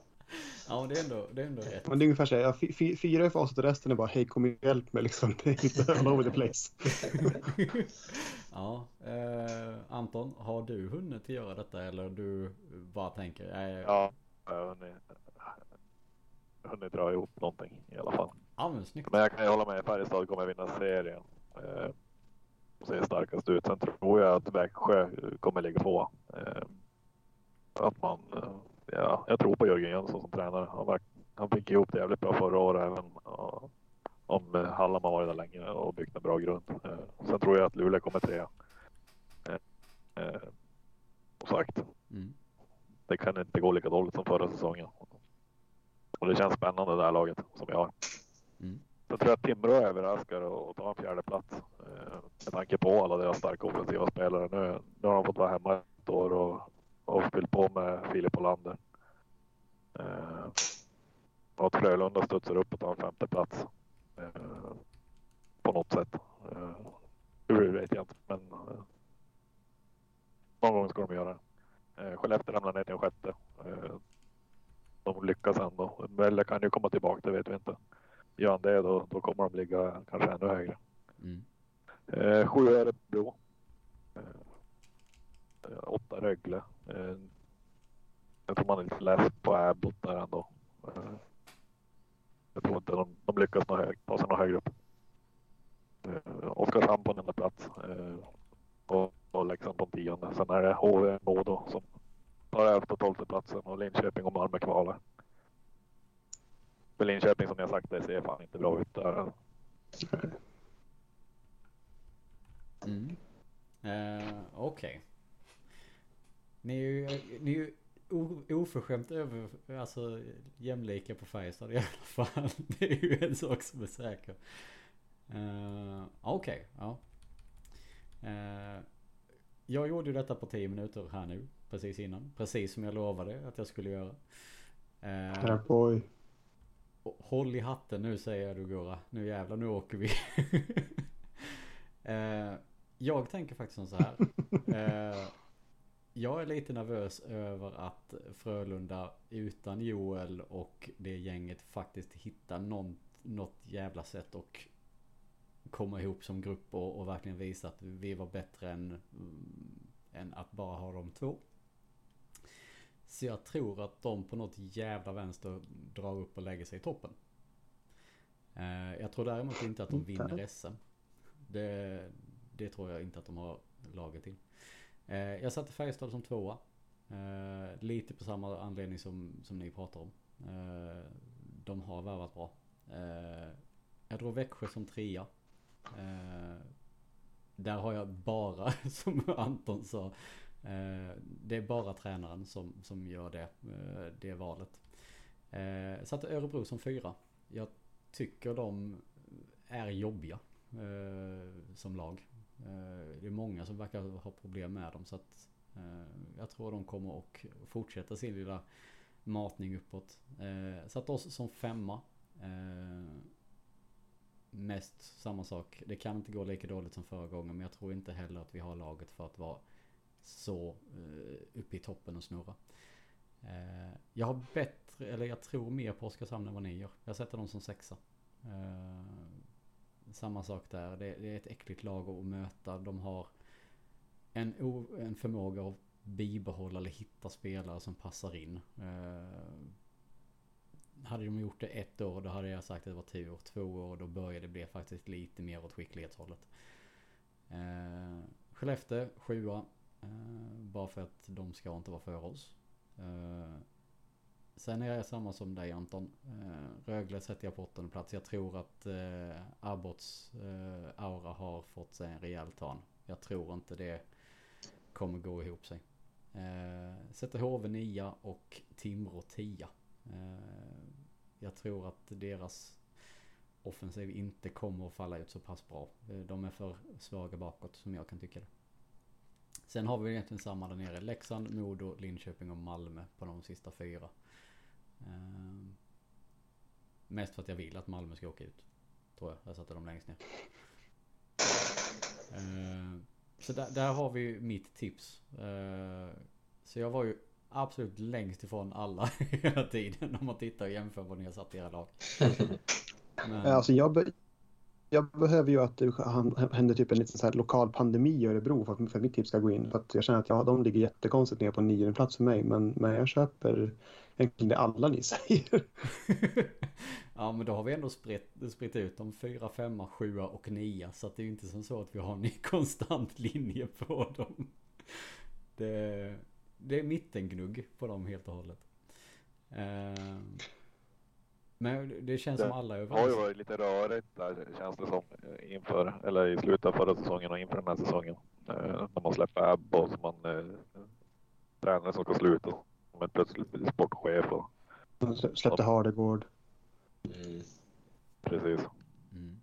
[SPEAKER 1] Ja, det är ändå, det är ändå rätt.
[SPEAKER 3] Men det är ungefär så här, fyra i facit och resten är bara hej kom och hjälp mig liksom. Det är inte all over the place.
[SPEAKER 1] ja, eh, Anton, har du hunnit göra detta eller du bara tänker?
[SPEAKER 2] Eh, ja, jag har hunnit, hunnit dra ihop någonting i alla fall.
[SPEAKER 1] Ja, men snyggt.
[SPEAKER 2] Men jag kan ju hålla med, Färjestad kommer vinna serien. Eh, ser starkast ut. Sen tror jag att Växjö kommer ligga på. Eh, att man, eh, ja, jag tror på Jörgen Jönsson som tränare. Han, var, han fick ihop det jävligt bra förra året även om Hallam har varit där länge och byggt en bra grund. Eh, sen tror jag att Luleå kommer trea. Som sagt, mm. det kan inte gå lika dåligt som förra säsongen. Och det känns spännande det här laget som jag har. Mm. Jag tror att Timrå överraskar och tar en fjärde plats eh, med tanke på alla deras starka offensiva spelare. Nu, nu har de fått vara hemma ett år och, och fyllt på med Filip Olander. Eh, och att Frölunda studsar upp och tar en femte plats eh, på något sätt. Eh, hur vet jag inte, men eh, någon gång ska de göra det. Eh, Skellefteå ramlar ner till en sjätte. Eh, de lyckas ändå. Eller kan ju komma tillbaka, det vet vi inte gör han det då, då kommer de ligga kanske ännu högre. Mm. Eh, sju Örebro. Eh, åtta Rögle. Eh, jag tror man är lite less på Abbott där ändå. Eh, jag tror inte de, de lyckas nå hög, ta sig någon högre upp. Eh, Oskarshamn på en enda plats. Eh, och, och Leksand på en tionde. Sen är det HV Modo som tar elfte och tolfte platsen och Linköping och Malmö kvalar. För Linköping som jag sagt, det ser fan inte bra ut där.
[SPEAKER 1] Mm. Uh, Okej. Okay. Ni är ju, ni är ju oförskämt över, alltså jämlika på Färjestad i alla fall. Det är ju en sak som är säker. Uh, Okej, okay, ja. Uh, jag gjorde ju detta på 10 minuter här nu, precis innan. Precis som jag lovade att jag skulle göra.
[SPEAKER 3] Uh, boy.
[SPEAKER 1] Håll i hatten nu säger du Gurra. Nu jävlar, nu åker vi. eh, jag tänker faktiskt som så här. Eh, jag är lite nervös över att Frölunda utan Joel och det gänget faktiskt hittar någon, något jävla sätt och komma ihop som grupp och, och verkligen visa att vi var bättre än, mm, än att bara ha de två. Så jag tror att de på något jävla vänster drar upp och lägger sig i toppen. Eh, jag tror däremot inte att de vinner SM. Det, det tror jag inte att de har laget till. Eh, jag satte Färjestad som tvåa. Eh, lite på samma anledning som, som ni pratar om. Eh, de har värvat bra. Eh, jag drog Växjö som trea. Eh, där har jag bara, som Anton sa, Eh, det är bara tränaren som, som gör det, eh, det valet. Eh, satte Örebro som fyra. Jag tycker de är jobbiga eh, som lag. Eh, det är många som verkar ha problem med dem så att eh, jag tror de kommer att fortsätta sin lilla matning uppåt. Eh, Satt oss som femma. Mest samma sak. Det kan inte gå lika dåligt som förra gången men jag tror inte heller att vi har laget för att vara så uppe i toppen och snurra. Jag har bättre, eller jag tror mer på Oskarshamn än vad ni gör. Jag sätter dem som sexa. Samma sak där. Det, det, är ett äckligt lag att möta. De har en, en förmåga att bibehålla eller hitta spelare som passar in. Eh, hade de gjort det ett år då hade jag sagt att det var tur. Två år då började det bli faktiskt lite mer åt skicklighetshållet. Eh, Skellefteå sjua. Eh, bara för att de ska inte vara för oss. Eh, sen är jag samma som dig Anton. Eh, Rögle sätter jag på åttonde plats. Jag tror att eh, Abbots eh, aura har fått sig en rejäl tan. Jag tror inte det kommer gå ihop sig. Eh, sätter HV 9 och Timrå 10. Eh, jag tror att deras offensiv inte kommer att falla ut så pass bra. Eh, de är för svaga bakåt som jag kan tycka det. Sen har vi egentligen samma där nere. Leksand, Modo, Linköping och Malmö på de sista fyra. Eh, mest för att jag vill att Malmö ska åka ut. Tror jag. Jag satte dem längst ner. Eh, så där, där, har vi mitt tips. Eh, så jag var ju absolut längst ifrån alla hela tiden om man tittar och jämför vad ni har satt i era lag.
[SPEAKER 3] Men... Alltså jag, be jag behöver ju att det händer typ en liten så här lokal pandemi i Örebro för att, för mitt tips ska gå in. För att jag känner att ja, de ligger jättekonstigt ner på nionde plats för mig. Men, men jag köper egentligen det alla ni säger.
[SPEAKER 1] ja men då har vi ändå spritt, spritt ut dem. Fyra, femma, sjua och nia. Så att det är ju inte som så att vi har en konstant linje på dem. Det, det är mittengnugg på dem helt och hållet. Uh, men det känns det som alla är överens.
[SPEAKER 2] Det har ju varit lite rörigt där känns det som inför, eller i slutet av förra säsongen och inför den här säsongen. Eh, när man släpper Abba och man eh, tränare som ska sluta. Men plötsligt blir sportchef och...
[SPEAKER 3] Släppte Hardegård.
[SPEAKER 2] Mm. Precis. Mm.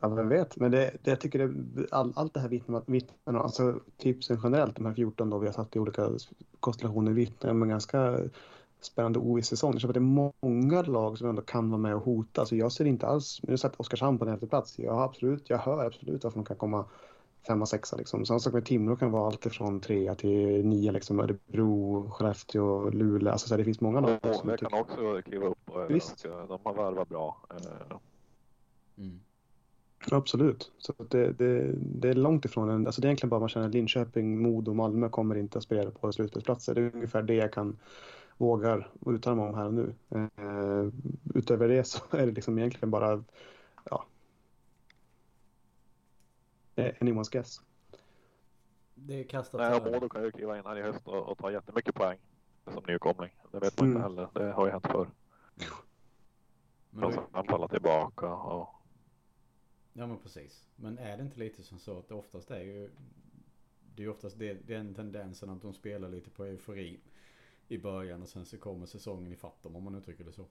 [SPEAKER 3] ja, vem vet, men det, det jag tycker det, all, allt det här vittnar, vittnar alltså tipsen generellt, de här 14 då vi har satt i olika konstellationer vittnar om en ganska spännande oviss säsong. Så det är många lag som ändå kan vara med och hota. Så jag ser inte alls, nu sätter Oskarshamn på en plats. Jag, absolut, jag hör absolut varför de kan komma femma, sexa liksom. Samma sak med Timrå kan vara allt från trea till nio liksom. Örebro, Skellefteå, Luleå. Alltså så det finns många lag.
[SPEAKER 2] Ja, som kan också kliva upp och Visst. de har värvat bra. Eh.
[SPEAKER 3] Mm. Absolut. Så det, det, det, är långt ifrån en, alltså det är egentligen bara man känner Linköping, Modo och Malmö kommer inte att spela på slutspelsplatser. Det är ungefär det jag kan vågar uttala mig om här och nu. Eh, utöver det så är det liksom egentligen bara ja, eh, anyone's guess.
[SPEAKER 1] Det är kastat
[SPEAKER 2] Nej, Modo kan ju kliva in här i höst och, och ta jättemycket poäng som nykomling. Det vet man mm. inte heller. Det har ju hänt förr. Men och sen falla tillbaka och...
[SPEAKER 1] Ja men precis. Men är det inte lite som så att det oftast är ju... Det är ju oftast det, den tendensen att de spelar lite på eufori i början och sen så kommer säsongen i dem om man uttrycker det så.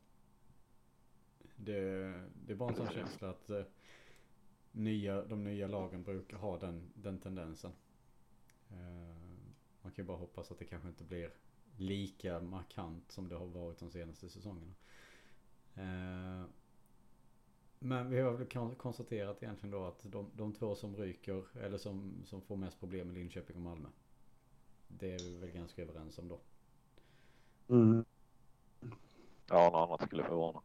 [SPEAKER 1] Det, det är bara en sån känsla att eh, nya, de nya lagen brukar ha den, den tendensen. Eh, man kan ju bara hoppas att det kanske inte blir lika markant som det har varit de senaste säsongerna. Eh, men vi har väl konstaterat egentligen då att de, de två som ryker eller som, som får mest problem är Linköping och Malmö. Det är vi väl ganska överens om då.
[SPEAKER 3] Mm.
[SPEAKER 2] Ja, något annat skulle förvåna.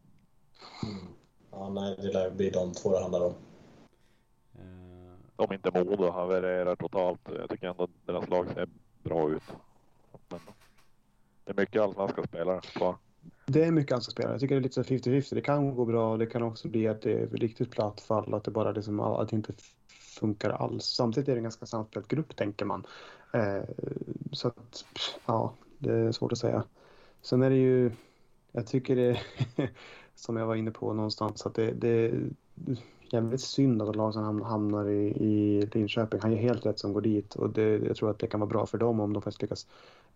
[SPEAKER 4] Mm. Ja, nej, det lär bli de två det handlar om.
[SPEAKER 2] Om inte Modo havererar totalt. Jag tycker ändå att deras lag ser bra ut. Men det är mycket allsvenska spelare kvar.
[SPEAKER 3] Det är mycket allsvenska spelare. Jag tycker det är lite 50-50. Det kan gå bra. Det kan också bli att det är riktigt platt fall. Att det bara liksom, att det inte funkar alls. Samtidigt är det en ganska samspelt grupp tänker man. Eh, så att, ja, det är svårt att säga. Sen är det ju, jag tycker det, som jag var inne på någonstans, att det, det jävligt synd att Larsson hamnar i, i Linköping. Han gör helt rätt som går dit och det, jag tror att det kan vara bra för dem om de faktiskt lyckas.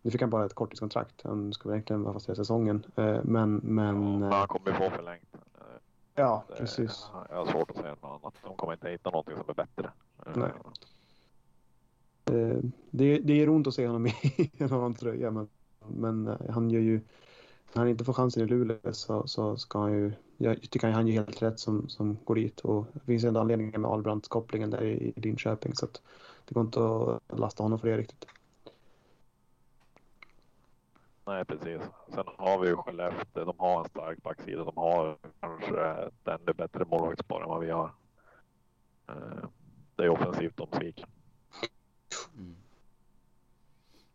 [SPEAKER 3] Nu fick han bara ett korttidskontrakt. Han ska egentligen vara fast hela säsongen. Eh, men, men...
[SPEAKER 2] Ja, han kommer få förlängt.
[SPEAKER 3] Ja, precis.
[SPEAKER 2] Jag har svårt att säga något annat. De kommer inte hitta någonting som är bättre.
[SPEAKER 3] Nej. Det, det ger ont att se honom i en annan tröja, men, men han gör ju när han inte får chansen i Luleå så, så ska han ju... Jag tycker han gör helt rätt som, som går dit. Och det finns en anledning med Ahlbrandt-kopplingen där i, Linköping. Så att det går inte att lasta honom för det riktigt.
[SPEAKER 2] Nej, precis. Sen har vi ju Skellefteå. De har en stark backsida. De har kanske ett ännu bättre målvaktspar än vad vi har. Eh, det är offensivt de sviker.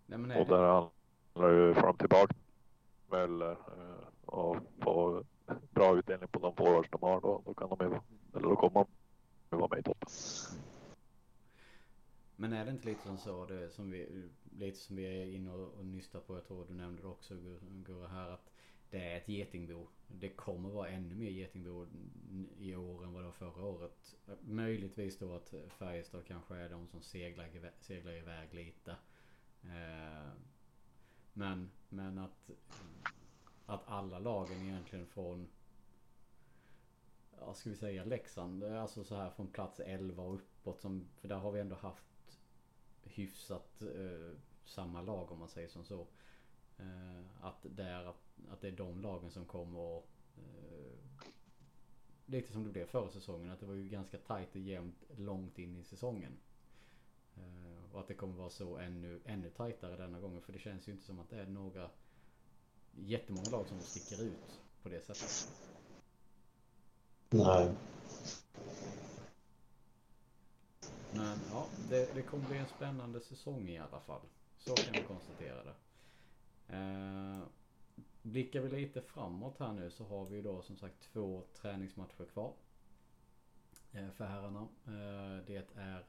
[SPEAKER 2] Mm. och där handlar det ju fram tillbaka Möller eh, och få bra utdelning på de forwards de har, då, då kan de ju, eller då kommer de vara med i toppen.
[SPEAKER 1] Men är det inte lite som så, det, som vi, lite som vi är inne och, och nystar på, jag tror du nämnde det också Gurra här, att det är ett getingbo. Det kommer vara ännu mer getingbo i år än vad det var förra året. Möjligtvis då att Färjestad kanske är de som seglar, seglar iväg lite. Eh, men, men att, att alla lagen egentligen från Ja ska vi säga Leksand, eh, alltså så här från plats 11 och uppåt som, för där har vi ändå haft hyfsat eh, samma lag om man säger som så. Eh, att, det är, att det är de lagen som kommer och eh, Lite som det blev förra säsongen, att det var ju ganska tajt och jämnt långt in i säsongen. Och att det kommer vara så ännu, ännu tajtare denna gången. För det känns ju inte som att det är några jättemånga lag som sticker ut på det sättet.
[SPEAKER 4] Nej.
[SPEAKER 1] Men ja, det, det kommer bli en spännande säsong i alla fall. Så kan vi konstatera det. Eh, blickar vi lite framåt här nu så har vi då som sagt två träningsmatcher kvar. Eh, för herrarna. Eh, det är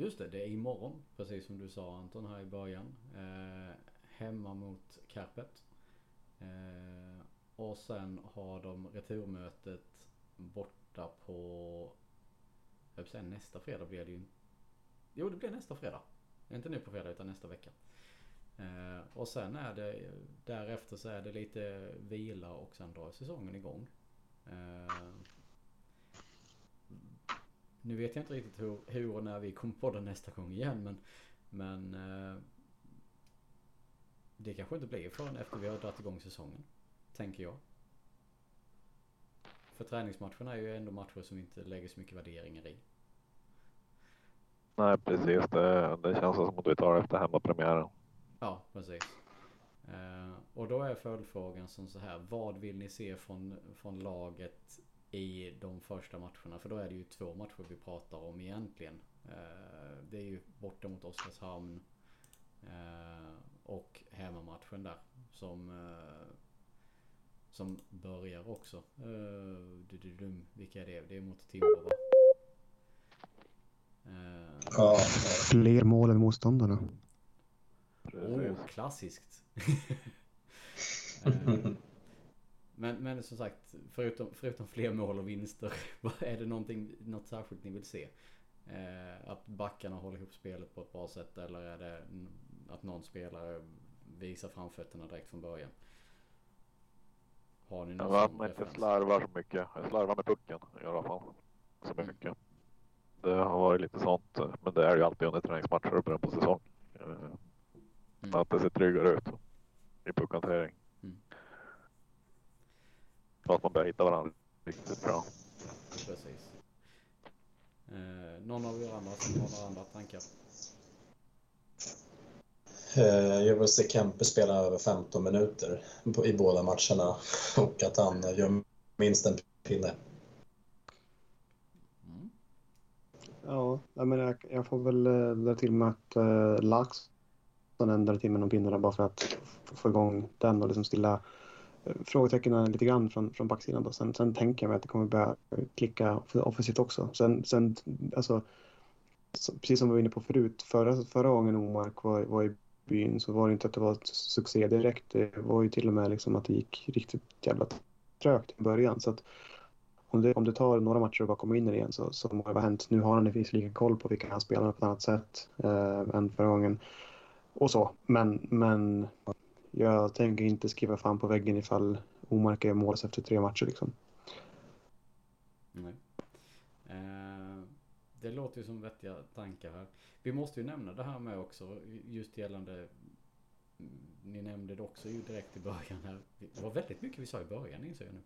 [SPEAKER 1] Just det, det är imorgon. Precis som du sa Anton här i början. Eh, hemma mot Kärpet. Eh, och sen har de returmötet borta på... Jag vill säga nästa fredag blir det ju. Jo, det blir nästa fredag. Inte nu på fredag utan nästa vecka. Eh, och sen är det därefter så är det lite vila och sen drar säsongen igång. Eh, nu vet jag inte riktigt hur, hur och när vi kommer på det nästa gång igen men Men eh, Det kanske inte blir förrän efter vi har dragit igång säsongen. Tänker jag. För träningsmatcherna är ju ändå matcher som inte lägger så mycket värderingar i.
[SPEAKER 2] Nej precis, det, det känns som att vi tar efter hemmapremiären.
[SPEAKER 1] Ja, precis. Eh, och då är följdfrågan som så här. Vad vill ni se från, från laget i de första matcherna. För då är det ju två matcher vi pratar om egentligen. Eh, det är ju borta mot Oskarshamn eh, och hemmamatchen där som eh, som börjar också. Vilka är det? Det är mot Timrå va?
[SPEAKER 3] Ja. Fler mål än motståndarna.
[SPEAKER 1] Oh, klassiskt. Men, men som sagt, förutom, förutom fler mål och vinster, är det någonting, något särskilt ni vill se? Eh, att backarna håller ihop spelet på ett bra sätt eller är det att någon spelare visar framfötterna direkt från början?
[SPEAKER 2] Har ni någon ja, man inte slarvar så mycket. Jag slarvar med pucken i alla fall. Så mm. mycket. Mm. Det har varit lite sånt, men det är ju alltid under träningsmatcher och början på säsong. Eh, mm. Att det ser tryggare ut i puckhantering. Så att man börjar hitta varandra riktigt bra.
[SPEAKER 1] Precis. Eh, någon av er andra som har några andra tankar?
[SPEAKER 4] Eh, jag vill se Kempe spela över 15 minuter i båda matcherna och att han gör minst en pinne.
[SPEAKER 3] Mm. Ja, jag, menar, jag får väl eh, dra till med att äh, Laxson drar till med någon pinne bara för att få igång den och liksom stilla frågetecknen lite grann från, från backsidan. Då. Sen, sen tänker jag mig att det kommer börja klicka offensivt också. Sen, sen alltså, precis som vi var inne på förut, förra, förra gången Omark var, var i byn så var det inte att det var ett succé direkt. Det var ju till och med liksom att det gick riktigt jävla trögt i början. Så att om det, om det tar några matcher att bara komma in i det igen så, så må det vara hänt. Nu har han finns lika koll på vilka han spelar med på ett annat sätt eh, än förra gången. Och så. Men, men jag tänker inte skriva fan på väggen ifall Omark är mål efter tre matcher liksom.
[SPEAKER 1] Nej. Eh, det låter ju som vettiga tankar här. Vi måste ju nämna det här med också just gällande mm, ni nämnde det också ju direkt i början här. Det var väldigt mycket vi sa i början inser jag nu.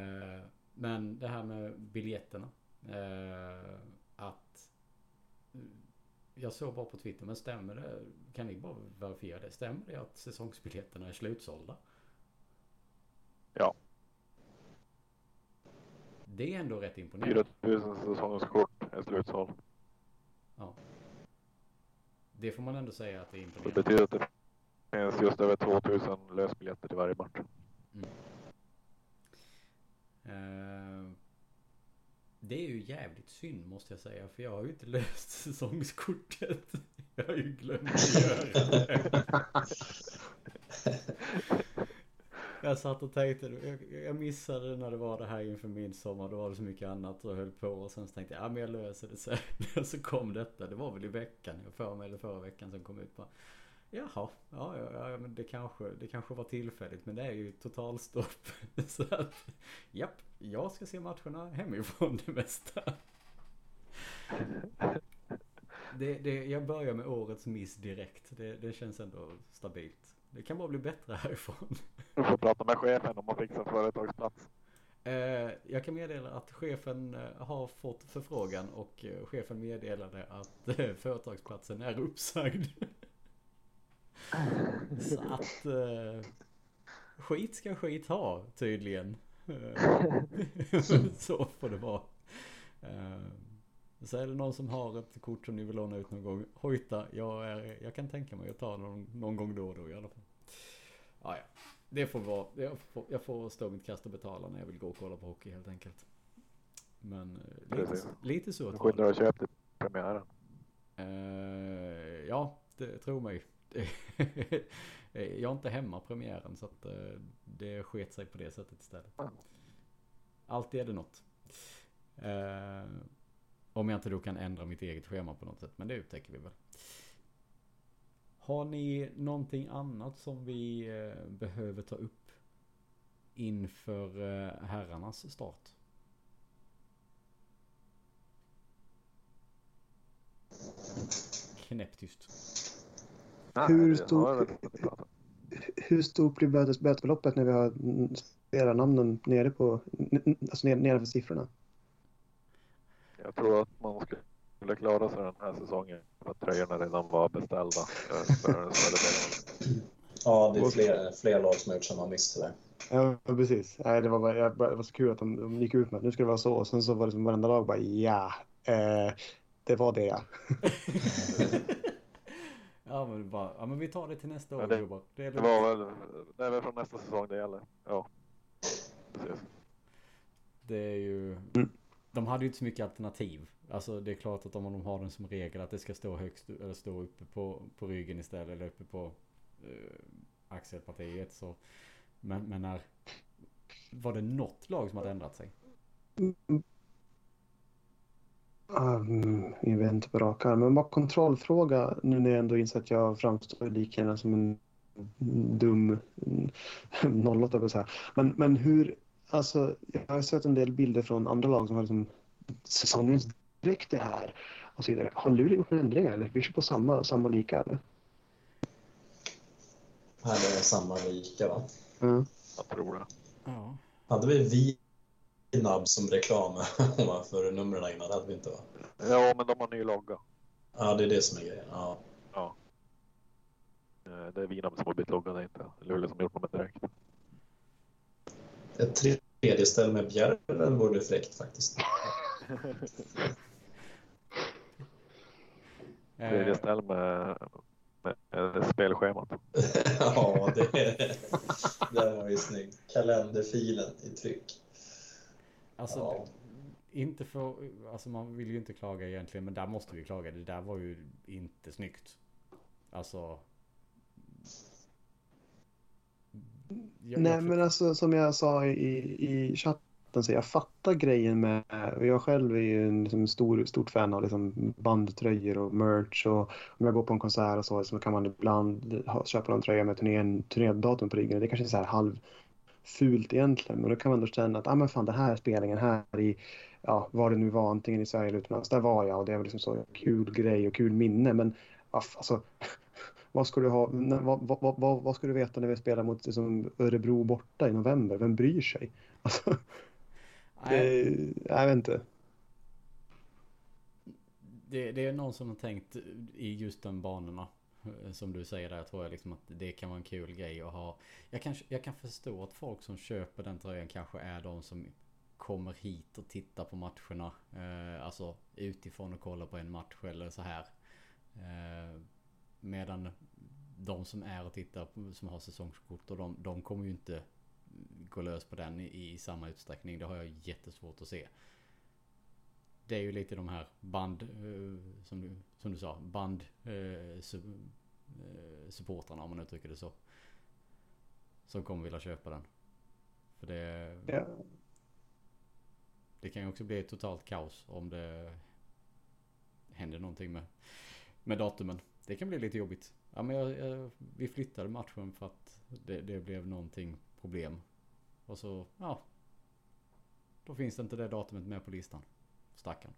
[SPEAKER 1] Eh, men det här med biljetterna. Eh, att jag såg bara på Twitter, men stämmer det? Kan ni bara verifiera det? Stämmer det att säsongsbiljetterna är slutsålda?
[SPEAKER 2] Ja.
[SPEAKER 1] Det är ändå rätt imponerande.
[SPEAKER 2] 4000 säsongskort är slutsåld.
[SPEAKER 1] Ja. Det får man ändå säga att det är
[SPEAKER 2] Det
[SPEAKER 1] imponerande.
[SPEAKER 2] betyder att det finns just över 2000 lösbiljetter till varje match.
[SPEAKER 1] Eh, det är ju jävligt synd måste jag säga. För jag har ju inte löst säsongskortet. Jag har ju glömt att göra det. Jag satt och tänkte, jag, missade när det var det här inför midsommar. Då var det så mycket annat och höll på. Och sen så tänkte jag, ja men jag löser det sen. Så kom detta. Det var väl i veckan, jag för mig, eller förra veckan som kom ut. Bara, Jaha, ja, ja, ja men det kanske, det kanske var tillfälligt. Men det är ju totalstopp. Så att, japp, jag ska se matcherna hemifrån det mesta. Det, det, jag börjar med årets miss direkt. Det, det känns ändå stabilt. Det kan bara bli bättre härifrån.
[SPEAKER 2] Du får prata med chefen om man fixar företagsplats.
[SPEAKER 1] Eh, jag kan meddela att chefen eh, har fått förfrågan och eh, chefen meddelade att företagsplatsen är uppsagd. Så att eh, skit ska skit ha tydligen. Så får det vara. Eh, Så är det någon som har ett kort som ni vill låna ut någon gång. Hojta, jag, är, jag kan tänka mig att ta någon, någon gång då och då i alla fall. Ah, ja. Det får vara, jag får, jag får stå mitt kast och betala när jag vill gå och kolla på hockey helt enkelt. Men eh, lite, lite så
[SPEAKER 2] Du
[SPEAKER 1] att
[SPEAKER 2] skyndar och köp till premiären.
[SPEAKER 1] Eh, ja, det tror mig. jag är inte hemma premiären så att eh, det sket sig på det sättet istället. Alltid är det något. Eh, om jag inte då kan ändra mitt eget schema på något sätt. Men det upptäcker vi väl. Har ni någonting annat som vi eh, behöver ta upp inför herrarnas start? Knäpptyst.
[SPEAKER 3] Hur stor-. Hur stort blir bötes, bötesbeloppet när vi har spelarnamnen nere på, alltså nere, nere för siffrorna?
[SPEAKER 2] Jag tror att man skulle klara sig den här säsongen för att tröjorna redan var beställda.
[SPEAKER 4] Ja, det är fler, fler lag som har gjort samma miss tyvärr.
[SPEAKER 3] Ja, precis. Nej, det, var bara, jag, bara- det var så kul att de, de gick ut med att nu ska det vara så. Och sen så var det som varenda lag bara ja, eh, det var det ja.
[SPEAKER 1] ja men bara, ja men vi tar det till nästa
[SPEAKER 2] Ja,
[SPEAKER 1] år
[SPEAKER 2] det-
[SPEAKER 1] gubbar. Det är
[SPEAKER 2] det var väl, det är väl från nästa säsong det gäller. Ja, precis.
[SPEAKER 1] Det är ju...
[SPEAKER 3] Mm.
[SPEAKER 1] De hade ju inte så mycket alternativ. Alltså det är klart att om de har den som regel att det ska stå högst eller stå uppe på, på ryggen istället eller uppe på eh, axelpartiet så. Men, men när... Var det något lag som hade ändrat sig?
[SPEAKER 3] Um, jag vet inte på rak arm. Men bara kontrollfråga nu när jag ändå inser att jag framstår lika gärna som en dum nollåtta på så här. Men, men hur, alltså jag har sett en del bilder från andra lag som har liksom säsongens dräkt det här och så vidare. Har Luleå gjort ändringar eller? Vi kör på samma, samma lika eller?
[SPEAKER 4] Här är det samma lika va?
[SPEAKER 3] Ja.
[SPEAKER 2] Jag tror det.
[SPEAKER 1] Ja.
[SPEAKER 4] Hade vi Vinab som reklam ovanför numren innan? Hade vi inte va?
[SPEAKER 2] Ja, men de har ny logga.
[SPEAKER 4] Ja, det är det som är grejen. Ja.
[SPEAKER 2] Eh, Det är Vinab som har bytt logga, det är inte Luleå som gjort dem direkt.
[SPEAKER 4] Ett tredje ställ med Bjärven vore fräckt faktiskt.
[SPEAKER 2] Tredje
[SPEAKER 1] Eh,
[SPEAKER 2] ställ med, med, med spelschemat.
[SPEAKER 4] ja, det, det var ju snyggt. Kalenderfilen i tryck.
[SPEAKER 1] Alltså
[SPEAKER 4] Ja.
[SPEAKER 1] inte för... Alltså man vill ju inte klaga egentligen men där måste vi klaga. Det där var ju inte snyggt. Alltså...
[SPEAKER 3] Nej
[SPEAKER 1] jag-
[SPEAKER 3] men alltså som jag sa i, i chatten Så jag fattar grejen med, och jag själv är ju en liksom, stor, stort fan av liksom, bandtröjor och merch och om jag går på en konsert och så, så kan man ibland ha, köpa någon tröja med turnédatum på ryggen. Det är kanske är så här halv fult egentligen, men då kan man ändå känna att ah, men fan, den här spelningen här i, ja, var det nu var, antingen i Sverige eller utomlands, där var jag och det väl liksom så kul grej och kul minne, men alltså vad ska du ha, vad, vad, vad, vad ska du veta när vi spelar mot liksom, Örebro borta i november? Vem bryr sig? Alltså, det, jag vet inte.
[SPEAKER 1] Det, det, är någon som har tänkt i just de banorna. Eh, som du säger där tror jag liksom att det kan vara en kul grej att ha. Jag kan, jag kan förstå att folk som köper den tröjan kanske är de som kommer hit och tittar på matcherna. Eh, alltså utifrån och kollar på en match eller så här. Eh, medan de som är och tittar på, som har säsongskort och de, de kommer ju inte gå lös på den i, i, samma utsträckning. Det har jag jättesvårt att se. Det är ju lite de här band, eh, som, du, som du sa, band eh, eh, supportrarna om man uttrycker det så. Som kommer vilja köpa den. För det... Ja. Det kan ju också bli totalt kaos om det händer någonting med, med datumen. Det kan bli lite jobbigt. Ja, men jag, jag, vi flyttade matchen för att det, det, blev någonting problem. Och så, ja. Då finns det inte det datumet med på listan. Stackarn.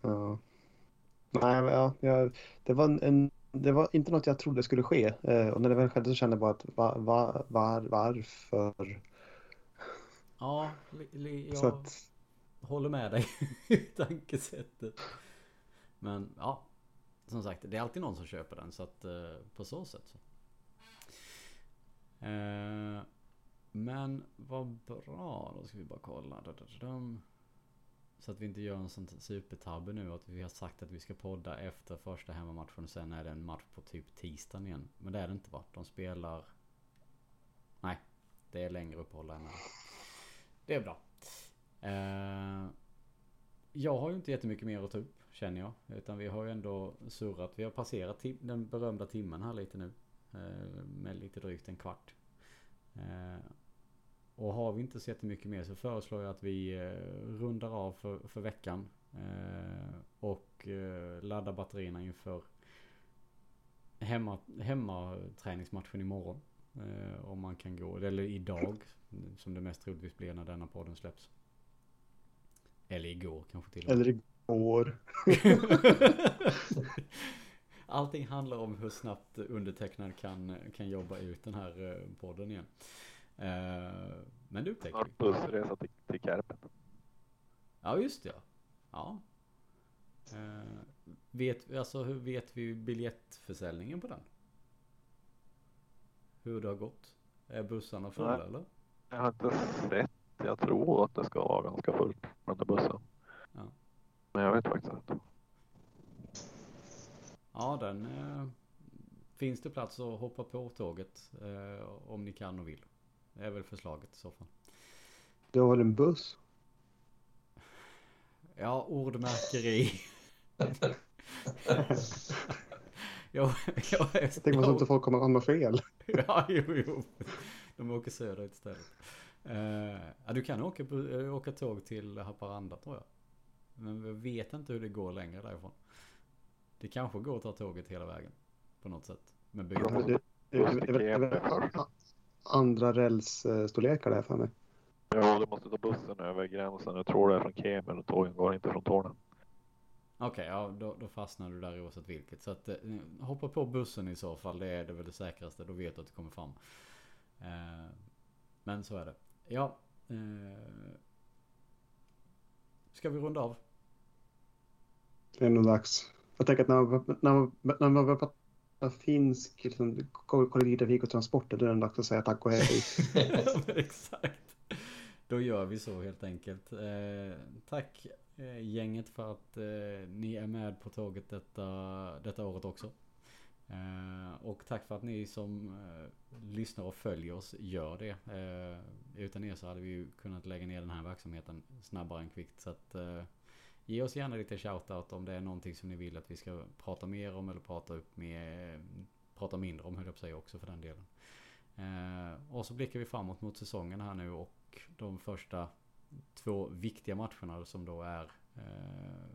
[SPEAKER 3] Ja. Nej, ja, jag, det, var en, det var inte något jag trodde skulle ske. Eh, och när det väl skedde så kände jag bara att var, var, var, varför?
[SPEAKER 1] Ja, li, li, jag att... håller med dig i tankesättet. Men ja, som sagt, det är alltid någon som köper den så att eh, på så sätt så. Eh, men vad bra, då ska vi bara kolla. Så att vi inte gör en sån supertabbe nu att vi har sagt att vi ska podda efter första hemmamatchen och sen är det en match på typ tisdagen igen. Men det är det inte va? De spelar... Nej, det är längre uppehåll än det. är bra. Eh, jag har ju inte jättemycket mer att ta upp. Känner jag. Utan vi har ju ändå surrat. Vi har passerat den berömda timmen här lite nu. Eh, med lite drygt en kvart. Eh, och har vi inte sett mycket mer så föreslår jag att vi eh, rundar av för, för veckan. Och laddar batterierna inför hemma, hemmaträningsmatchen imorgon. Om man kan gå, eller idag. Som det mest troligtvis blir när denna podden släpps. Eller igår kanske till
[SPEAKER 3] och med. Eller år.
[SPEAKER 1] Allting handlar om hur snabbt undertecknad kan, kan jobba ut den här eh, podden igen. Uh, men det upptäcker
[SPEAKER 2] vi. bussresa till, till Kärpen.
[SPEAKER 1] Ja, just det. Ja. Uh, vet, alltså, hur vet vi biljettförsäljningen på den? Hur det har gått? Är bussarna fulla Nej, eller?
[SPEAKER 2] Jag har inte sett. Jag tror att det ska vara ganska fullt där bussen. Men jag vet faktiskt inte.
[SPEAKER 1] Ja, den eh, finns det plats att hoppa på tåget eh, om ni kan och vill. Det är väl förslaget i så fall.
[SPEAKER 3] Du har väl en buss?
[SPEAKER 1] Ja, ordmärkeri. jag, jag, jag,
[SPEAKER 3] Tänk vad inte folk kommer hamna fel.
[SPEAKER 1] ja, jo, jo. De åker söderut istället. Uh, ja, du kan åka, åka tåg till Haparanda tror jag. Men vi vet inte hur det går längre därifrån. Det kanske går att ta tåget hela vägen. På något sätt. Men
[SPEAKER 3] det, andra rälsstorlekar där för mig.
[SPEAKER 2] Ja, du måste ta bussen över gränsen. Jag tror det är från Kemel och tågen går inte från Tornen.
[SPEAKER 1] Okej, okay, ja då, då, fastnar du där oavsett vilket. Så att, eh, hoppa på bussen i så fall. Det är det väl det säkraste. Då vet du att du kommer fram. Eh, men så är det. Ja. Eh, ska vi runda av?
[SPEAKER 3] Det är nog dags. Jag tänker att när man, när man, när man börjar finsk liksom, kollektivtrafik och transporter då är det dags att säga tack och hej.
[SPEAKER 1] Exakt. Då gör vi så helt enkelt. Eh, tack eh, gänget för att eh, ni är med på tåget detta, detta året också. Eh, och tack för att ni som eh, lyssnar och följer oss gör det. Eh, utan er så hade vi ju kunnat lägga ner den här verksamheten snabbare än kvickt. Så att eh, Ge oss gärna lite shoutout om det är någonting som ni vill att vi ska prata mer om eller prata upp med, prata mindre om höll jag på säga också för den delen. Eh, och så blickar vi framåt mot säsongen här nu och de första två viktiga matcherna som då är eh,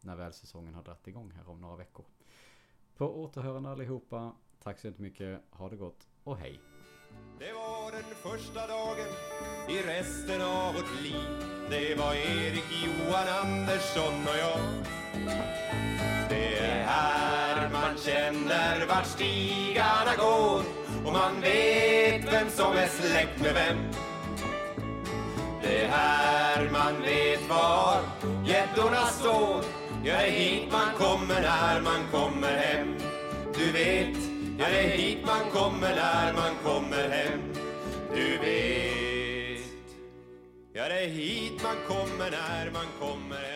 [SPEAKER 1] när väl säsongen har dragit igång här om några veckor. På återhörande allihopa. Tack så mycket. Ha det gott och hej.
[SPEAKER 5] Det var den första dagen i resten av vårt liv. Det var Erik Johan Andersson och jag. Det är här man känner vart stigarna går och man vet vem som är släkt med vem. Det är här man vet var gäddorna står. Ja, det är hit man kommer när man kommer hem. Du vet, ja det är hit man kommer när man kommer hem. Du vet, ja det är hit man kommer när man kommer hem.